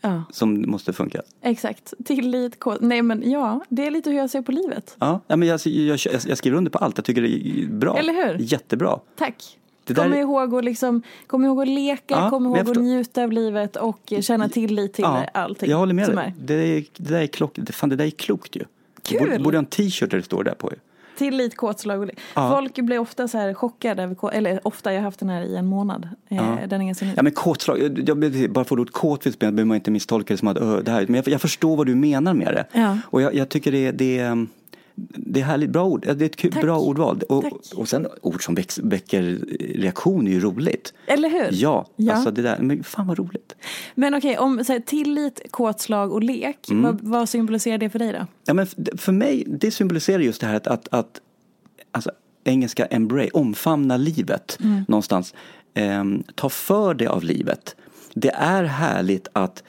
Ja, som måste funka. exakt. Tillit, kåt... Nej men ja, det är lite hur jag ser på livet. Ja, ja, men jag, jag, jag, jag skriver under på allt. Jag tycker det är bra. Eller hur? Jättebra. Tack. Det Kom ihåg att liksom, kom ihåg att leka, Ja, kom ihåg att njuta av livet och känna tillit till allting. Jag håller med dig. Det, det, där är klock, det, fan, det där är klokt ju. Kul! Borde, ha en t-shirt där det står där på. ju. Tillit, kåtslag. Ja. Folk blir ofta så här chockade över, eller ofta, jag har haft den här i en månad. Eh, Ja. Den är ganska ny. Ja men kåtslag, jag, jag, bara för ordet kåt finns med behöver man inte misstolka det som att ö, det här, men jag, jag förstår vad du menar med det. Ja. Och jag, jag tycker det, det, är, det är härligt, bra ord, det är ett kul, bra ordval. Och, Tack. och sen ord som väx, väcker reaktion är ju roligt. Eller hur? Ja, Ja. alltså det där, men fan vad roligt. Men okej, om så här, tillit, kåtslag och lek, Mm. vad, vad symboliserar det för dig då? Ja, men för mig, det symboliserar just det här att, att, att alltså, engelska embrace, omfamna livet någonstans. Ehm, ta för dig av livet. Det är härligt att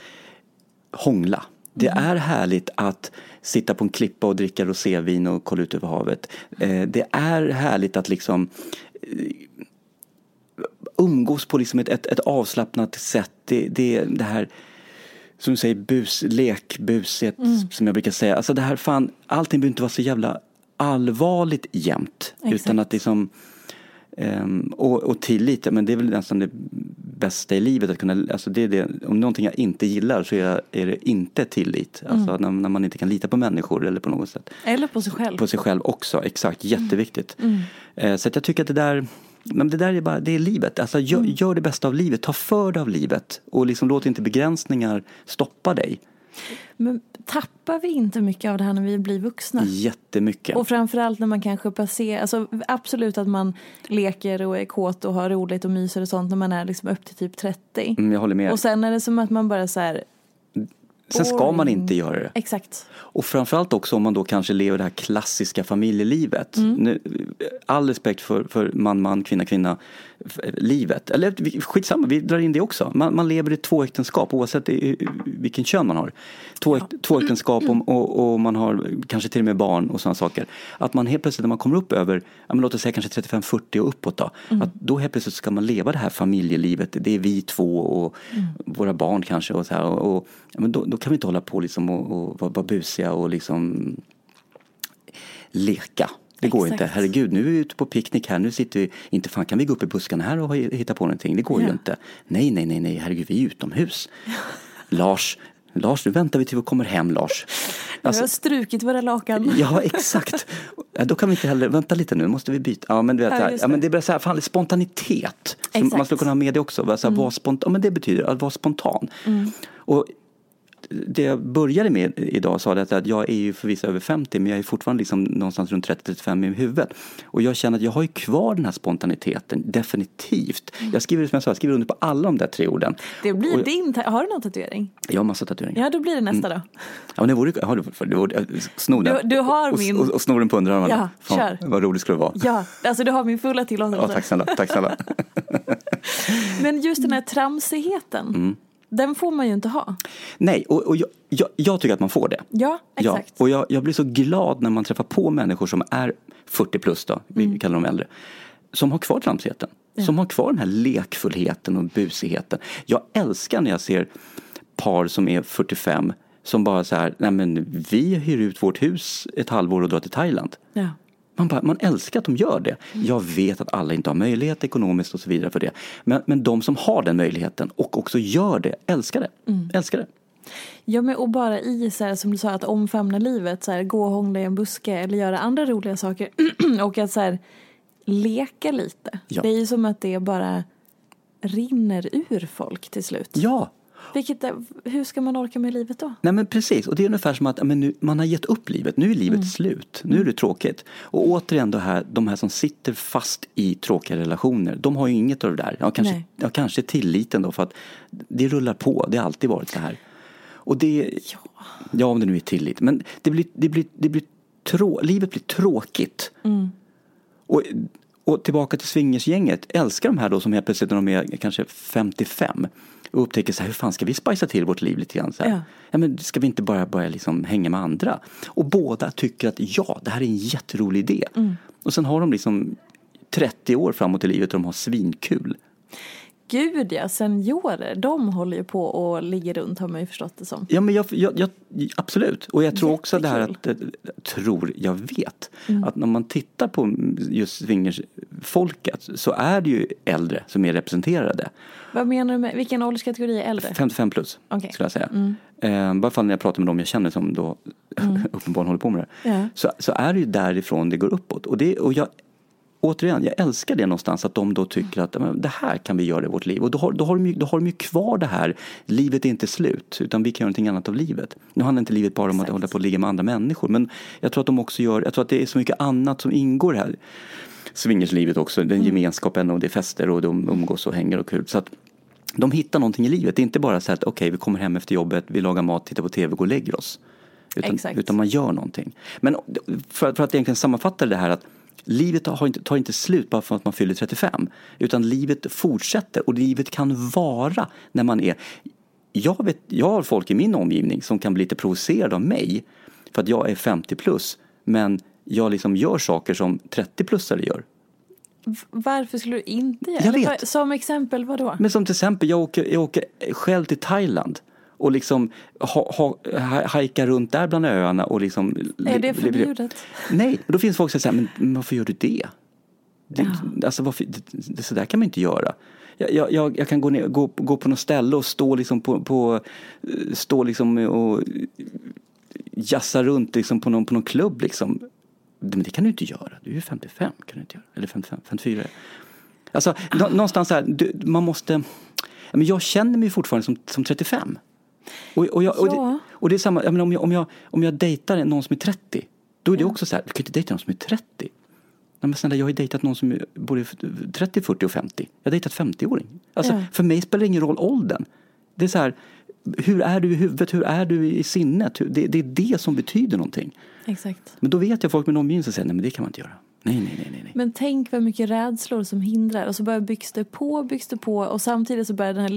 hångla. Det är härligt att sitta på en klippa och dricka rosévin och kolla ut över havet. Eh, det är härligt att liksom eh, umgås på liksom ett, ett, ett avslappnat sätt. Det, det, det här som du säger, bus, lek, buset som jag brukar säga. Alltså det här fan, allting behöver inte vara så jävla allvarligt jämt. Exakt. Utan att liksom, ehm, och, och tillit, men det är väl nästan det bästa i livet att kunna, alltså det är det, om någonting jag inte gillar så är, är det inte tillit. Alltså när, när man inte kan lita på människor eller på något sätt. Eller på sig själv. På sig själv också, exakt, jätteviktigt. Eh, Så att jag tycker att det där, men det där är bara, det är livet. Alltså gör, gör det bästa av livet, ta för dig av livet och liksom låt inte begränsningar stoppa dig. Men tappar vi inte mycket av det här när vi blir vuxna? Jättemycket. Och framförallt när man kanske passerar, alltså absolut att man leker och är kåt och har roligt och myser och sånt när man är liksom upp till typ 30. Mm, jag håller med. Och sen är det som att man bara så här, Sen ska man inte göra det. exakt. Och framförallt också om man då kanske lever det här klassiska familjelivet. Mm. Nu, all respekt för, för man, man, kvinna, kvinna livet. Eller skitsamma, vi drar in det också. Man, man lever i två äktenskap oavsett i, vilken kön man har. Två, äk- två äktenskap och, och, och man har kanske till och med barn och sådana saker. Att man helt plötsligt när man kommer upp över, ja, men låt oss säga kanske 35-40 och uppåt då. Mm. Att då helt plötsligt ska man leva det här familjelivet. Det är vi två och Mm. våra barn kanske och så här. Och, och, ja, men då, då kan vi inte hålla på liksom och, och vara, vara busiga och liksom leka. Det går Exakt. inte. Herregud, nu är vi ute på picknick här. Nu sitter vi, inte fan kan vi gå upp i buskarna här och hitta på någonting. Det går ju Ja. inte. Nej, nej, nej, nej, herregud, vi är utomhus. Lars, Lars, nu väntar vi till vi kommer hem, Lars. Alltså, har strukit våra lakan. Ja, exakt. Ja, då kan vi inte heller, vänta lite nu, måste vi byta? Ja, men du vet, Ja, ja, men det. bara så här, fan, spontanitet. Exakt. man skulle kunna ha med det också. Så Mm. här, vara spontan, ja, men det betyder att vara spontan. Och det jag började med idag sa det att jag är ju förvisso över 50 men jag är fortfarande liksom någonstans runt 30-35 i huvudet. Och jag känner att jag har ju kvar den här spontaniteten, definitivt. Jag skriver, som jag sa, jag skriver under på alla de där tre orden. Det blir Och- din, har du någon tatuering? Jag har massa tatueringar. Ja, då blir det nästa då. Ja, men det vore, har du, det vore, sno den. Du- du har och, min- och, och snor den på underarmarna. Ja, Fan, kör. Vad roligt skulle det vara. Ja, alltså du har min fulla tillåtelse. Ja, tack snälla. Tack snälla. Men just den här tramsigheten, Mm. Den får man ju inte ha. Nej, och, och jag, jag, jag tycker att man får det. Ja, exakt. Ja, och jag, jag blir så glad när man träffar på människor som är 40 plus då, vi Mm. kallar dem äldre, som har kvar tramsigheten. Som har kvar den här lekfullheten och busigheten. Jag älskar när jag ser par som är 45 som bara så här, nej men vi hyr ut vårt hus ett halvår och drar till Thailand. Ja. Man, bara, man älskar att de gör det. Jag vet att alla inte har möjlighet ekonomiskt och så vidare för det. Men, men de som har den möjligheten och också gör det, älskar det. Älskar det. Ja, men och bara i så här, som du sa, att omfamna livet, så här, gå och hångla i en buske eller göra andra roliga saker och att så här, leka lite. Ja. Det är ju som att det bara rinner ur folk till slut. Ja, Vilket, är- hur ska man orka med livet då? Nej men precis, och det är ungefär som att men nu, man har gett upp livet, nu är livet slut, nu är det tråkigt. Och återigen det här, de här som sitter fast i tråkiga relationer, de har ju inget av det där. Ja, kanske, Nej. ja, kanske tilliten då för att det rullar på, det har alltid varit så här. Och det, ja, ja om det nu är tillit, men det blir, det blir, det blir trå, livet blir tråkigt. Och, och tillbaka till swingersgänget, älskar de här då som helt plötsligt när de är kanske 55 och upptäcker så här, hur fan ska vi spicea till vårt liv lite grann? Så här. Ja. Ja, men ska vi inte bara börja liksom hänga med andra? Och båda tycker att ja, det här är en jätterolig idé. Och sen har de liksom 30 år framåt i livet och de har svinkul. Gud ja, seniorer, de håller ju på och ligger runt har man ju förstått det som. Ja men jag, jag, jag, absolut. Och jag tror också det här att, eh, tror, jag vet, att när man tittar på just swingersfolket så är det ju äldre som är representerade. Vad menar du med, vilken ålderskategori är äldre? 55 plus Okej. skulle jag säga. Eh, bara fall när jag pratar med dem jag känner som då uppenbarligen håller på med det. Ja. Så, så är det ju därifrån det går uppåt. Och, det, och jag, återigen, jag älskar det någonstans att de då tycker att det här kan vi göra i vårt liv. Och då har, då, har de ju, då har de ju kvar det här, livet är inte slut utan vi kan göra någonting annat av livet. Nu handlar inte livet bara om att hålla på och ligga med andra människor men jag tror att de också gör, jag tror att det är så mycket annat som ingår här swingerslivet också, den gemenskapen och det är fester och de umgås och hänger och kul. Så att de hittar någonting i livet. Det är inte bara så att okej, vi kommer hem efter jobbet, vi lagar mat, tittar på tv, går och lägger oss. Utan, utan man gör någonting. Men för, för att egentligen sammanfatta det här att livet har inte, tar inte slut bara för att man fyller 35. Utan livet fortsätter och livet kan vara när man är jag, vet, jag har folk i min omgivning som kan bli lite provocerade av mig för att jag är 50 plus men jag liksom gör saker som 30-plussare gör. Varför skulle du inte göra vad- Som exempel vad då? Men som till exempel, jag åker, jag åker själv till Thailand och liksom ha, ha, ha, hajkar runt där bland öarna och liksom... Är det förbjudet? Nej, och då finns folk som säger men, men varför gör du det? det Alltså varför, det, så där kan man inte göra. Jag, jag, jag, kan gå, ner, gå, gå på något ställe och stå liksom på, på stå liksom och jassa runt liksom på, någon, på någon klubb liksom. Men det kan du inte göra, du är ju 55 kan du inte göra. Eller 55, 54. Alltså nå, någonstans här, du, man måste, ja, men jag känner mig fortfarande som, som 35. Och, och, jag, och, Ja. det, och det är samma, jag menar, om, jag, om, jag, om jag dejtar någon som är 30, då är det också så här, du kan inte dejta någon som är 30. Nej men snälla, jag har ju dejtat någon som är både 30, 40 och 50. Jag har dejtat 50-åring. Alltså, Ja. För mig spelar det ingen roll åldern. Det är så här, hur är du i huvudet, hur är du i sinnet? Det, det är det som betyder någonting. Exakt. Men då vet jag folk med omgivning som säger, nej men det kan man inte göra. Nej, nej, nej, nej. Men tänk vad mycket rädslor som hindrar och så bara byggs det på, byggs det på och samtidigt så börjar den här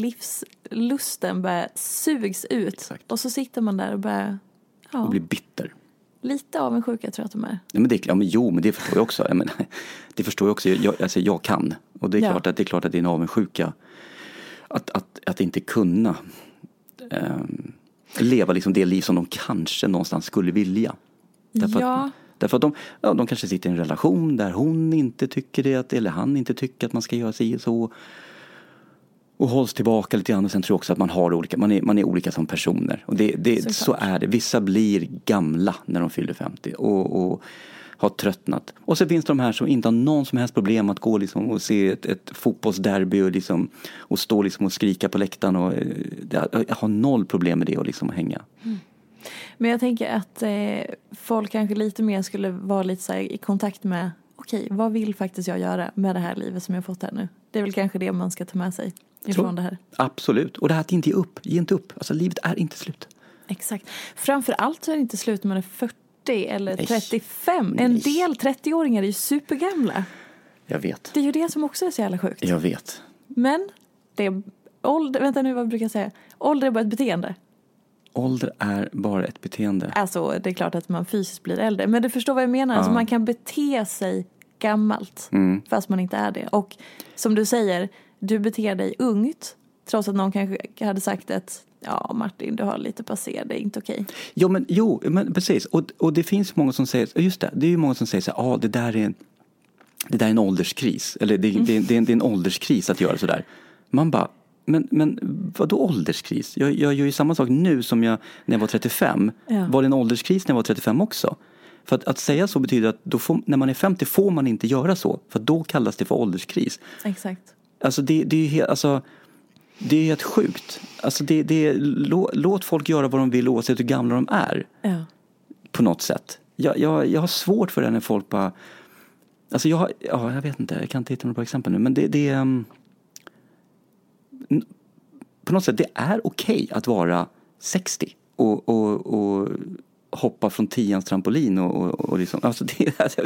livslusten börja sugs ut. Exakt. Och så sitter man där och bara, ja, Och blir bitter. lite avundsjuka tror jag att de är. Ja, men det, ja, men jo, men det förstår jag också. Jag menar, det förstår jag också. Jag, alltså, jag kan. Och det är, Ja. klart att, det är klart att det är en avundsjuka. Att, att, att inte kunna ehm, leva liksom det liv som de kanske någonstans skulle vilja. Därför Ja. att, därför att de, ja, de kanske sitter i en relation där hon inte tycker det, eller han inte tycker att man ska göra sig så. Och hålls tillbaka lite grann och sen tror jag också att man har olika, man är, man är olika som personer. Och det, det, så är det. Vissa blir gamla när de fyller 50 och, och har tröttnat. Och så finns det de här som inte har någon som helst problem att gå liksom och se ett, ett fotbollsderby och, liksom, och stå liksom och skrika på läktaren. Och, eh, jag har noll problem med det och liksom hänga. Men jag tänker att eh, folk kanske lite mer skulle vara lite så i kontakt med okej, vad vill faktiskt jag göra med det här livet som jag fått här nu? Det är väl kanske det man ska ta med sig ifrån Tror- det här. Absolut. Och det här att inte ge upp. Ge inte upp. Alltså livet är inte slut. Exakt. Framför allt är det inte slut när man är 40 eller Nej. 35. En Nej. del 30-åringar är ju supergamla. Jag vet. Det är ju det som också är så jävla sjukt. Jag vet. Men det är ålder, vänta nu vad brukar jag säga? Ålder är bara ett beteende. Ålder är bara ett beteende. Alltså det är klart att man fysiskt blir äldre. Men du förstår vad jag menar. Alltså, man kan bete sig gammalt Mm. fast man inte är det. Och som du säger, du beter dig ungt. Trots att någon kanske hade sagt att ja Martin du har lite passé, det är inte okej. Jo, men, jo, men precis. Och, och det finns många som säger, just det, det är ju många som säger så här, ah, det där är en, det där är en ålderskris. Eller det, det, det, är en- det är en ålderskris att göra sådär. Man bara, men, men vadå ålderskris? Jag, jag gör ju samma sak nu som jag när jag var 35. Ja. Var det en ålderskris när jag var 35 också? För att, att säga så betyder att då får, när man är 50 får man inte göra så. För då kallas det för ålderskris. Exakt. Alltså det, det är ju helt, alltså, det är helt sjukt. Alltså det, det är, lå, låt folk göra vad de vill oavsett hur gamla de är. Ja. På något sätt. Jag, jag, jag har svårt för det när folk bara... Alltså jag har, ja, jag vet inte, jag kan inte hitta några bra exempel nu. Men det, det är... um, n- På något sätt, det är okej att vara 60 och, och, och hoppa från tians trampolin och, och, och liksom, alltså det, alltså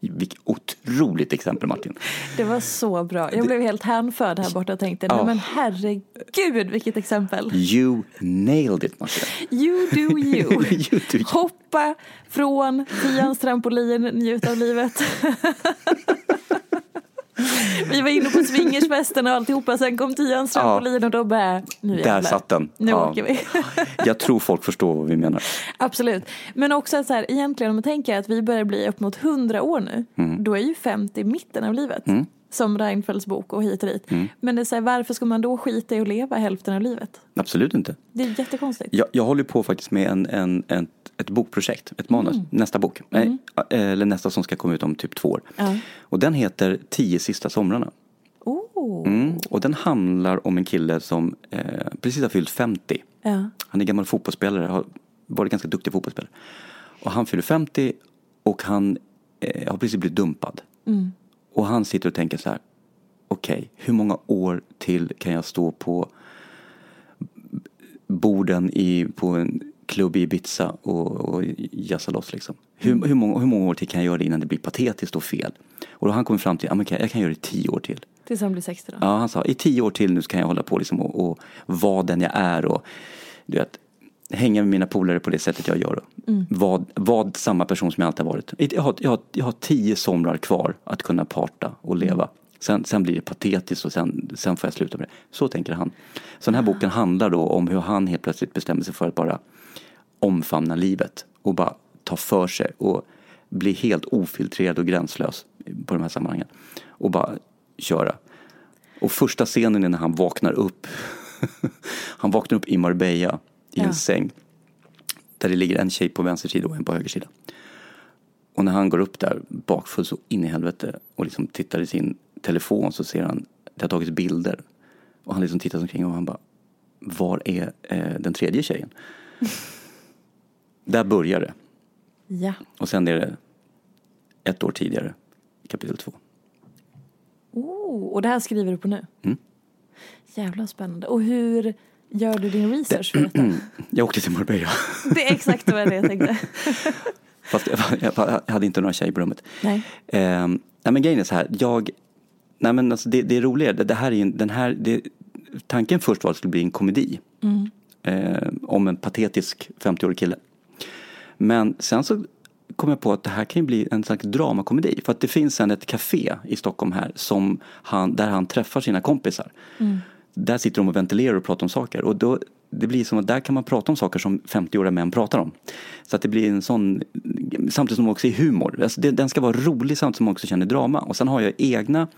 vilket otroligt exempel Martin. Det var så bra. Jag blev helt hänförd här borta och tänkte, nej Ja. men herregud vilket exempel. You nailed it Martin. You do you. You do you. Hoppa från tians trampolin, njut av livet. Vi var inne på swingersfesten och alltihopa, sen kom tians Ja. trampolin och då bara, nu Där jävlar. satt den. Nu Ja. åker vi. Jag tror folk förstår vad vi menar. Absolut. Men också att så här, egentligen om man tänker att vi börjar bli upp mot 100 år nu, Mm. då är ju 50 mitten av livet. Som Reinfeldts bok och hit och dit. Mm. Men det är så här, varför ska man då skita i att leva hälften av livet? Absolut inte. Det är jättekonstigt. Jag, jag håller på faktiskt med en, en, en, ett bokprojekt, ett manus, nästa bok. Nej, Eller nästa som ska komma ut om typ två år. Och den heter Tio sista somrarna. Oh. Mm. Och den handlar om en kille som eh, precis har fyllt 50. Ja. Han är gammal fotbollsspelare, har varit ganska duktig fotbollsspelare. Och han fyller 50 och han eh, har precis blivit dumpad. Och han sitter och tänker så här. Okej, hur många år till kan jag stå på borden i, på en klubb i Ibiza och, och jazza loss liksom. Hur, hur, många, hur många år till kan jag göra det innan det blir patetiskt och fel? Och då han kommit fram till, att ja, jag kan göra det i tio år till. Tills han blir 60 då. Ja, han sa i tio år till nu kan jag hålla på liksom och, och vara den jag är och du vet, hänga med mina polare på det sättet jag gör. Mm. Vad, vad samma person som jag alltid har varit. Jag har, jag, har, jag har tio somrar kvar att kunna parta och leva. Sen, sen blir det patetiskt och sen, sen får jag sluta med det. Så tänker han. Så den här boken handlar då om hur han helt plötsligt bestämmer sig för att bara omfamna livet och bara ta för sig och bli helt ofiltrerad och gränslös på de här sammanhangen. Och bara köra. Och första scenen är när han vaknar upp. han vaknar upp i Marbella i Ja. en säng. Där det ligger en tjej på vänster sida och en på höger sida. Och när han går upp där bakfull så in i helvete och liksom tittar i sin telefon så ser han, det har tagits bilder. Och han liksom tittar omkring och han bara, var är eh, den tredje tjejen? där börjar det. Ja. Och sen är det ett år tidigare, kapitel två. Oh, och det här skriver du på nu? Mm. Jävla spännande. Och hur gör du din research för detta? Jag åkte till Marbella. Det är exakt vad jag tänkte. Fast jag, jag, hade inte några tjejer på rummet. Nej. Eh, nej men grejen är så här, jag, nej men alltså det, det är roligare, det, det här är en, den här, det, tanken först var att det skulle bli en komedi. Eh, om en patetisk 50-årig kille. Men sen så kom jag på att det här kan ju bli en slags dramakomedi. För att det finns sen ett café i Stockholm här som han, där han träffar sina kompisar. Där sitter de och ventilerar och pratar om saker. Och då, det blir som att där kan man prata om saker som 50-åriga män pratar om. Så att det blir en sån, samtidigt som också är humor. Alltså det, den ska vara rolig samtidigt som man också känner drama. Och sen har jag egna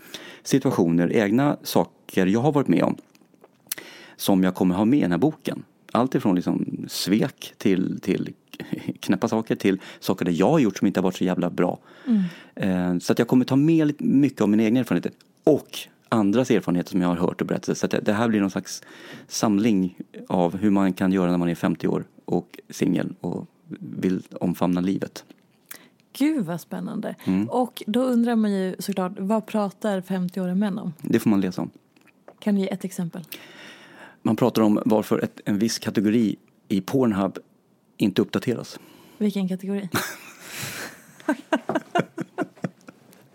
situationer, egna saker jag har varit med om. Som jag kommer ha med i den här boken. Allt ifrån liksom svek till, till knäppa saker till saker där jag har gjort som inte har varit så jävla bra. Eh, Så att jag kommer ta med mycket av min egen erfarenhet och andras erfarenheter som jag har hört och berättat. Så det här blir någon slags samling av hur man kan göra när man är 50 år och singel och vill omfamna livet. Gud vad spännande. Mm. Och då undrar man ju såklart, vad pratar 50-åriga män om? Det får man läsa om. Kan du ge ett exempel? Man pratar om varför ett, en viss kategori i Pornhub inte uppdateras. Vilken kategori?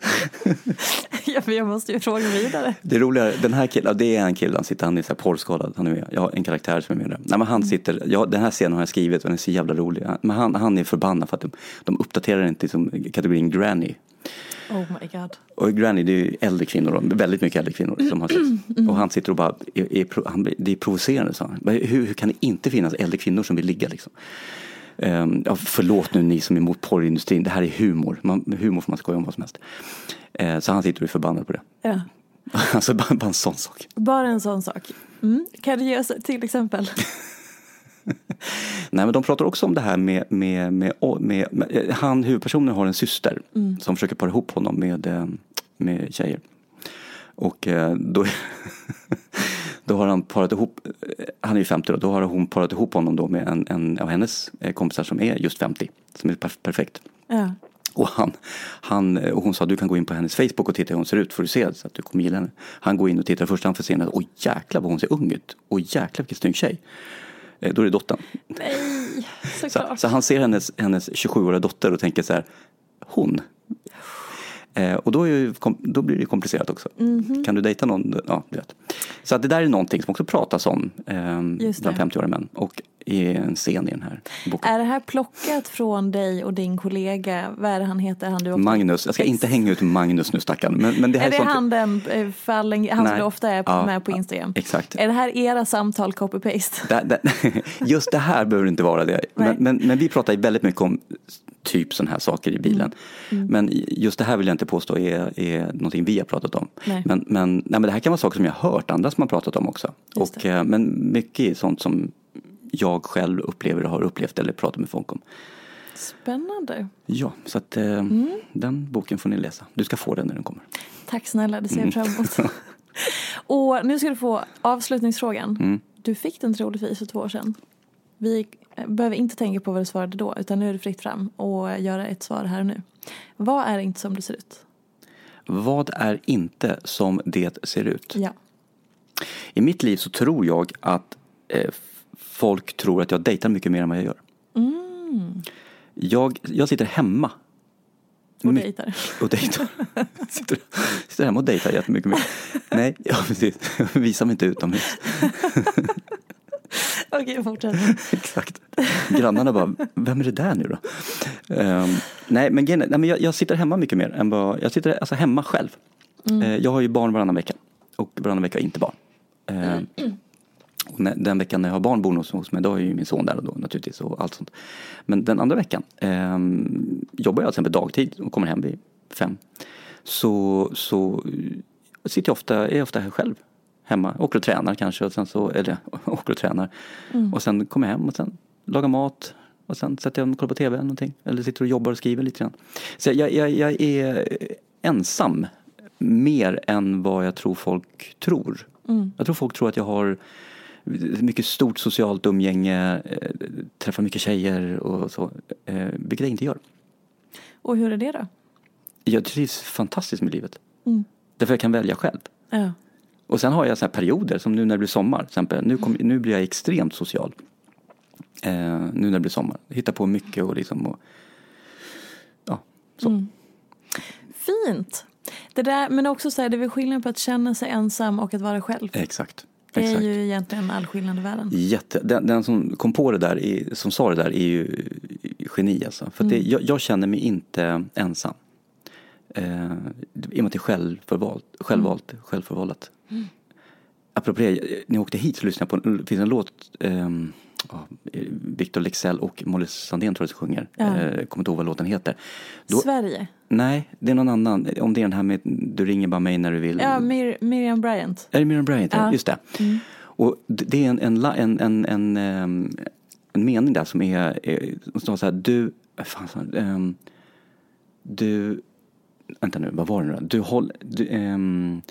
ja, men jag måste ju fråga vidare. Det roliga är, den här killen, det är en kille, han sitter, han är så här porrskadad, han är med. Jag har en karaktär som är med där. Nej men han sitter, ja, den här scenen har jag skrivit och den är så jävla rolig. Men han, han är förbannad för att de, de uppdaterar inte som kategorin granny. Oh my god. Och granny det är ju äldre kvinnor, då, väldigt mycket äldre kvinnor som har sex. Och han sitter och bara, är, är, han, det är provocerande sa han. Hur, hur kan det inte finnas äldre kvinnor som vill ligga liksom? Ehm, ja, förlåt nu ni som är emot porrindustrin, det här är humor. Man, humor får man skoja om vad som helst. Eh, så han sitter och är förbannad på det. Ja. Alltså bara, bara en sån sak. Bara en sån sak. Mm. Kan du ge oss till exempel? Nej men de pratar också om det här med, med, med, med, med eh, han huvudpersonen har en syster som försöker para ihop honom med, eh, med tjejer. Och eh, då, då har han parat ihop, eh, han är ju 50 då, då har hon parat ihop honom då med en, en av hennes eh, kompisar som är just 50. Som är perf- perfekt. Ja. Och, han, han, och hon sa du kan gå in på hennes Facebook och titta hur hon ser ut för att se så att du kommer gilla henne. Han går in och tittar först han får se henne. Åh jäklar vad hon ser ung ut. Åh jäklar vilken snygg tjej. Eh, Då är det dottern. Nej, Så, såklart. så han ser hennes, hennes 27-åriga dotter och tänker så här, hon. Eh, och då, är ju, då blir det komplicerat också. Mhm. Kan du dejta någon? Ja, du vet. Så att det där är någonting som också pratas om eh, Just bland 50-åriga män och i en scen i den här boken. Är det här plockat från dig och din kollega? Vad är det han heter? Han du ofta... Magnus, jag ska inte hänga ut Magnus nu stackarn. Men, men det här Är det sånt- han den eh, fallen, han som Nej. du ofta är Ja, med på Instagram? exakt. Är det här era samtal copy-paste? Just det här behöver inte vara det. Men, men, men vi pratar ju väldigt mycket om typ sådana här saker i bilen. Mm. Men just det här vill jag inte påstå är, är någonting vi har pratat om. Nej. Men, men, nej, men det här kan vara saker som jag har hört andra som har pratat om också. Just Och, det. eh, men mycket är sånt som jag själv upplever och har upplevt eller pratat med folk om. Spännande. Ja, så att eh, Mm. den boken får ni läsa. Du ska få den när den kommer. Tack snälla, det ser Mm. jag fram emot. och nu ska du få avslutningsfrågan. Mm. Du fick den troligtvis för två år sedan. Vi eh, behöver inte tänka på vad du svarade då, utan nu är det fritt fram och göra ett svar här och nu. Vad är inte som det ser ut? Vad är inte som det ser ut? Ja. I mitt liv så tror jag att eh, folk tror att jag dejtar mycket mer än vad jag gör. Mm. Jag, jag sitter hemma Och My- dejtar. och dejtar. sitter, sitter hemma och dejtar jättemycket mer. Nej, ja, precis. Visar mig inte utomhus. Okej, fortsätt. Exakt. Grannarna bara, vem är det där nu då? Ehm, nej, men, nej, men jag, jag sitter hemma mycket mer än vad, jag sitter alltså hemma själv. Eh, jag har ju barn varannan vecka och varannan vecka inte barn. Ehm, och när, den veckan när jag har barn boende hos, hos mig, då är ju min son där och då naturligtvis och allt sånt. Men den andra veckan ehm, jobbar jag till exempel dagtid och kommer hem vid fem. Så, så sitter jag ofta, är jag ofta här själv hemma, åker och tränar kanske och sen så, eller åker och tränar. Och sen kommer jag hem och sen lagar mat och sen sätter jag mig och kollar på tv eller någonting. Eller sitter och jobbar och skriver lite grann. Så jag, jag, jag är ensam mer än vad jag tror folk tror. Jag tror folk tror att jag har mycket stort socialt umgänge, eh, träffar mycket tjejer och så, eh, vilket jag inte gör. Och hur är det då? Jag trivs fantastiskt med livet. Mm. Därför jag kan välja själv. Ja. Och sen har jag så här perioder, som nu när det blir sommar. Till exempel. Nu, kom, nu blir jag extremt social. Eh, nu när det blir sommar. Hittar på mycket och liksom och, Ja, så. Mm. Fint. Det där, men också så här, det är väl skillnad på att känna sig ensam och att vara själv. Exakt. Det är Exakt. ju egentligen all skillnad i världen. Jätte, den, den som kom på det där, är, som sa det där, är ju geni alltså. För att det, jag, jag känner mig inte ensam. Eh, I och med att det är självförvalt, självvalt, självförvållat. Apropå det, när jag åkte hit så lyssnade jag på, det finns en låt, ehm, ja, Victor Lexell och Molly Sandén tror jag som sjunger. Ja. Eh, kommer inte ihåg vad låten heter. Då, Sverige. nej, det är någon annan. Om det är den här med Du ringer bara mig när du vill. Ja, Mir- Miriam Bryant. Är det Miriam Bryant? Ja. Just det. Och det är en, en, en, en, en, ehm, en mening där som är, som står så här, du, fan? Ehm, du, vänta nu, vad var det nu? Du, håll, du, ehm,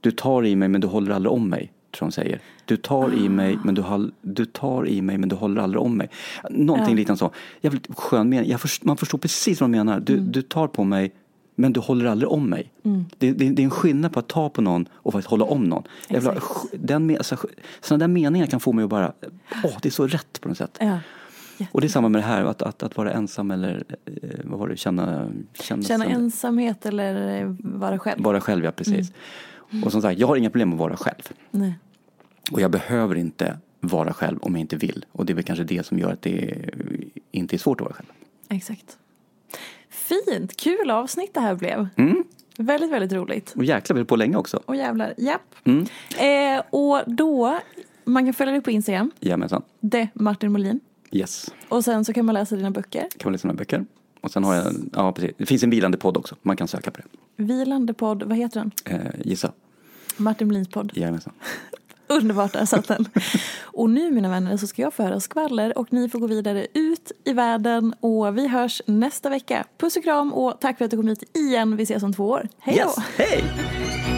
du tar i mig men du håller aldrig om mig, tror hon säger. Du tar i mig men du, håll, du tar i mig men du håller aldrig om mig. Någonting liknande så. Jävligt skön mening. Jag först, man förstår precis vad de menar. Du, du tar på mig men du håller aldrig om mig. Det, det, det är en skillnad på att ta på någon och faktiskt hålla om någon. Jag vill ha, den, alltså, sådana där meningar kan få mig att bara, åh det är så rätt på något sätt. Ja. Och det är samma med det här, att, att, att vara ensam eller eh, vad var det, känna, känna, Känna ensamhet eller eh, vara själv. Vara själv, ja precis. Och som sagt, jag har inga problem med att vara själv. Nej. Och jag behöver inte vara själv om jag inte vill. Och det är väl kanske det som gör att det inte är svårt att vara själv. Exakt. Fint, kul avsnitt det här blev. Mm. Väldigt, väldigt roligt. Och jäklar, vi höll på länge också. Och jävlar, japp. Mm. Eh, och då, man kan följa dig på Instagram, Jajamensan. det Martin Molin. Yes. Och sen så kan man läsa dina böcker. Kan man läsa några böcker. Och sen har jag, ja precis. Det finns en vilande podd också. Man kan söka på det. Vilande podd, vad heter den? Eh, gissa. Martin Molins podd. Jajamensan. Underbart, där satt den. Och nu mina vänner så ska jag få höra skvaller och ni får gå vidare ut i världen och vi hörs nästa vecka. Puss och kram och tack för att du kom hit igen. Vi ses om två år. Hej då! Yes, hej!